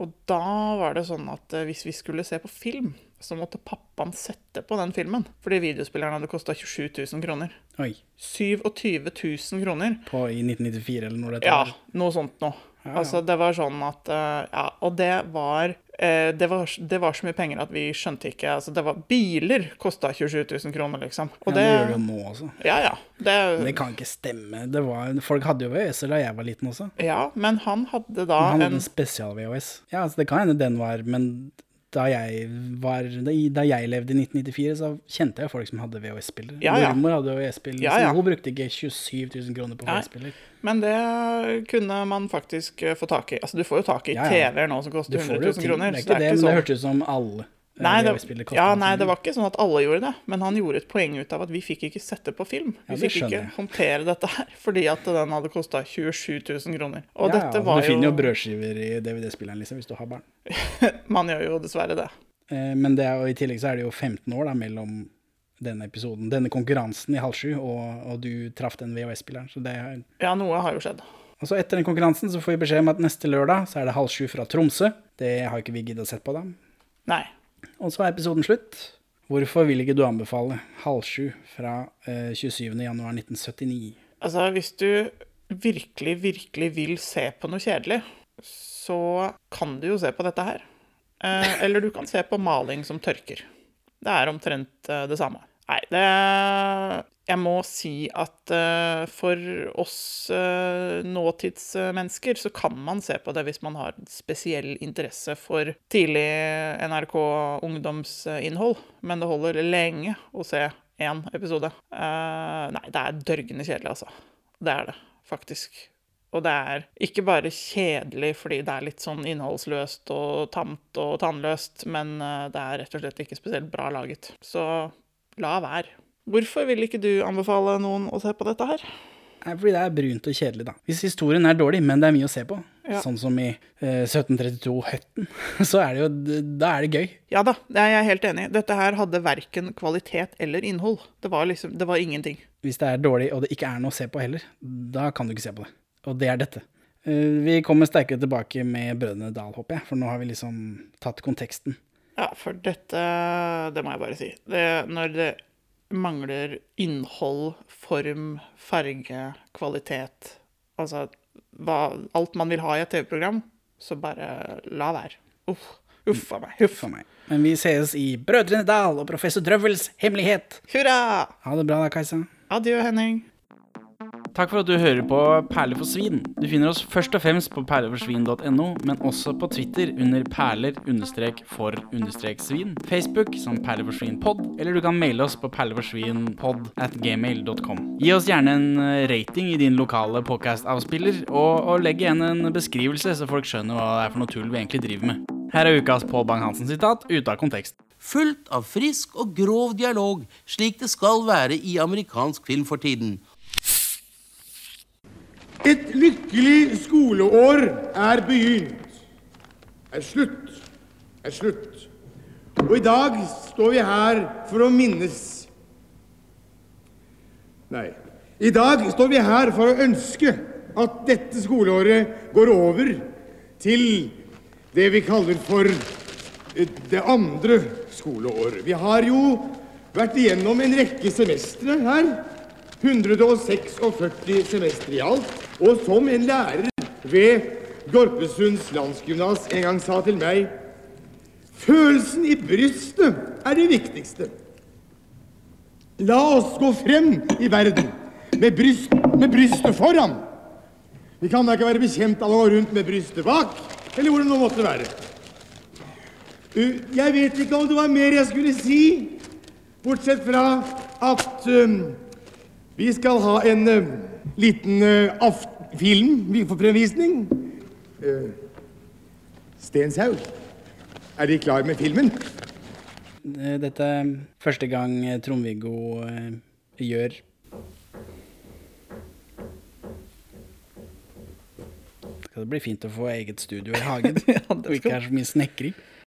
Og da var det sånn at hvis vi skulle se på film, så måtte pappaen sette på den filmen. Fordi videospilleren hadde kosta 27 000 kroner. Oi. 27 000 kroner. På, I 1994 eller noe? Ja, noe sånt noe. Ja, ja. Altså, det var sånn at eh, Ja, og det var, eh, det var Det var så mye penger at vi skjønte ikke Altså, det var Biler kosta 27 000 kroner, liksom. Og Ja, det gjør det jo nå også. Ja, ja. Det, Det kan ikke stemme. Det var, folk hadde jo VHS-er da jeg var liten også. ja, men han hadde da Han hadde en en spesial-VHS. Ja, altså det kan hende den var Men da jeg, var, da, jeg levde i 1994, så kjente jeg folk som hadde VHS-spillere. Ja, ja. Mormor hadde VHS-spiller, Ja, ja. hun brukte ikke 27 000 kroner på VHS-spiller. Men det kunne man faktisk eh, få tak i. Altså, du får jo tak i. TV-er nå som koster 100 000 kroner. Det ikke det, men det hørtes ut som alle Nei, det, ja, nei, det var ikke sånn at alle gjorde det, men han gjorde et poeng ut av at vi fikk ikke sette på film. Vi ja, fikk ikke håndtere dette her, fordi at den hadde kosta 27 000 kroner. Og ja, dette var var du finner jo jo brødskiver i DVD-spilleren liksom, hvis du har barn. Man gjør jo dessverre det. Eh, Men det er, jo- i tillegg så er det jo 15 år da, mellom denne episoden, denne konkurransen i halv sju, og, og du traff den VHS-spilleren. Så det er Ja, noe har jo skjedd. Og så etter den konkurransen så får vi beskjed om at neste lørdag så er det halv sju fra Tromsø. Det har ikke vi giddet å sette på da. Nei. Og så er episoden slutt. Hvorfor vil ikke du anbefale halv sju fra eh, 27. januar 1979? Altså, hvis du virkelig, virkelig vil se på noe kjedelig, så kan du jo se på dette her. Eh, eller du kan se på maling som tørker. Det er omtrent eh, det samme. Nei, det Jeg må si at uh, for oss uh, nåtidsmennesker så kan man se på det hvis man har spesiell interesse for tidlig NRK ungdomsinnhold, men det holder lenge å se én episode. Uh, nei, det er dørgende kjedelig, altså. Det er det, faktisk. Og det er ikke bare kjedelig fordi det er litt sånn innholdsløst og tamt og tannløst, men det er rett og slett ikke spesielt bra laget. Så la være. Hvorfor vil ikke du anbefale noen å se på dette her? Fordi det er brunt og kjedelig, da. Hvis historien er dårlig, men det er mye å se på, Ja. sånn som i eh, 1732 Høtten, så er det jo Da er det gøy. Ja da, det er jeg helt enig i. Dette her hadde verken kvalitet eller innhold. Det var liksom, det var ingenting. Hvis det er dårlig, og det ikke er noe å se på heller, da kan du ikke se på det. Og det er dette. Eh, Vi kommer sterkere tilbake med Brødrene Dal, håper jeg, for nå har vi liksom tatt konteksten. Ja, for dette Det må jeg bare si. Det, når det mangler innhold, form, farge, kvalitet Altså hva, alt man vil ha i et TV-program, så bare la være. Uff. Uff a meg. Uff a meg. Men vi ses i Brødrene Dal og Professor Drøvels hemmelighet. Hurra! Ha det bra da, Kajsa. Adjø, Henning. Takk for at du hører på Perler for svin. Du finner oss først og fremst på perleforsvin.no, men også på Twitter under perler-for-svin, Facebook som perleforsvinpod, eller du kan maile oss på perleforsvinpod at gmail.com. Gi oss gjerne en eh, rating i din lokale podcast-avspiller, og, og legg igjen en beskrivelse, så folk skjønner hva det er for noe tull vi egentlig driver med. Her er ukas Pål Bang-Hansen-sitat ute av kontekst. Fullt av frisk og grov dialog, slik det skal være i amerikansk film for tiden. Et lykkelig skoleår er begynt. Er slutt. Er slutt. Og i dag står vi her for å minnes Nei. I dag står vi her for å ønske at dette skoleåret går over til det vi kaller for eh, det andre skoleåret. Vi har jo vært igjennom en rekke semestre her. 146 semestre i alt. Og som en lærer ved Gorpesunds landsgymnas en gang sa til meg Følelsen i brystet er det viktigste. La oss gå frem i verden med, bryst, med brystet foran. Vi kan da ikke være bekjent av å gå rundt med brystet bak, eller hvor det nå måtte være. Jeg vet ikke om det var mer jeg skulle si, bortsett fra at um, vi skal ha en uh, liten uh, aft film vi får fremvisning. Uh, Stenshaug, er De klar med filmen? Eh, Dette er første gang Trond-Viggo uh, gjør Skal det bli fint å få eget studio i hagen? og ikke er så mye snekring.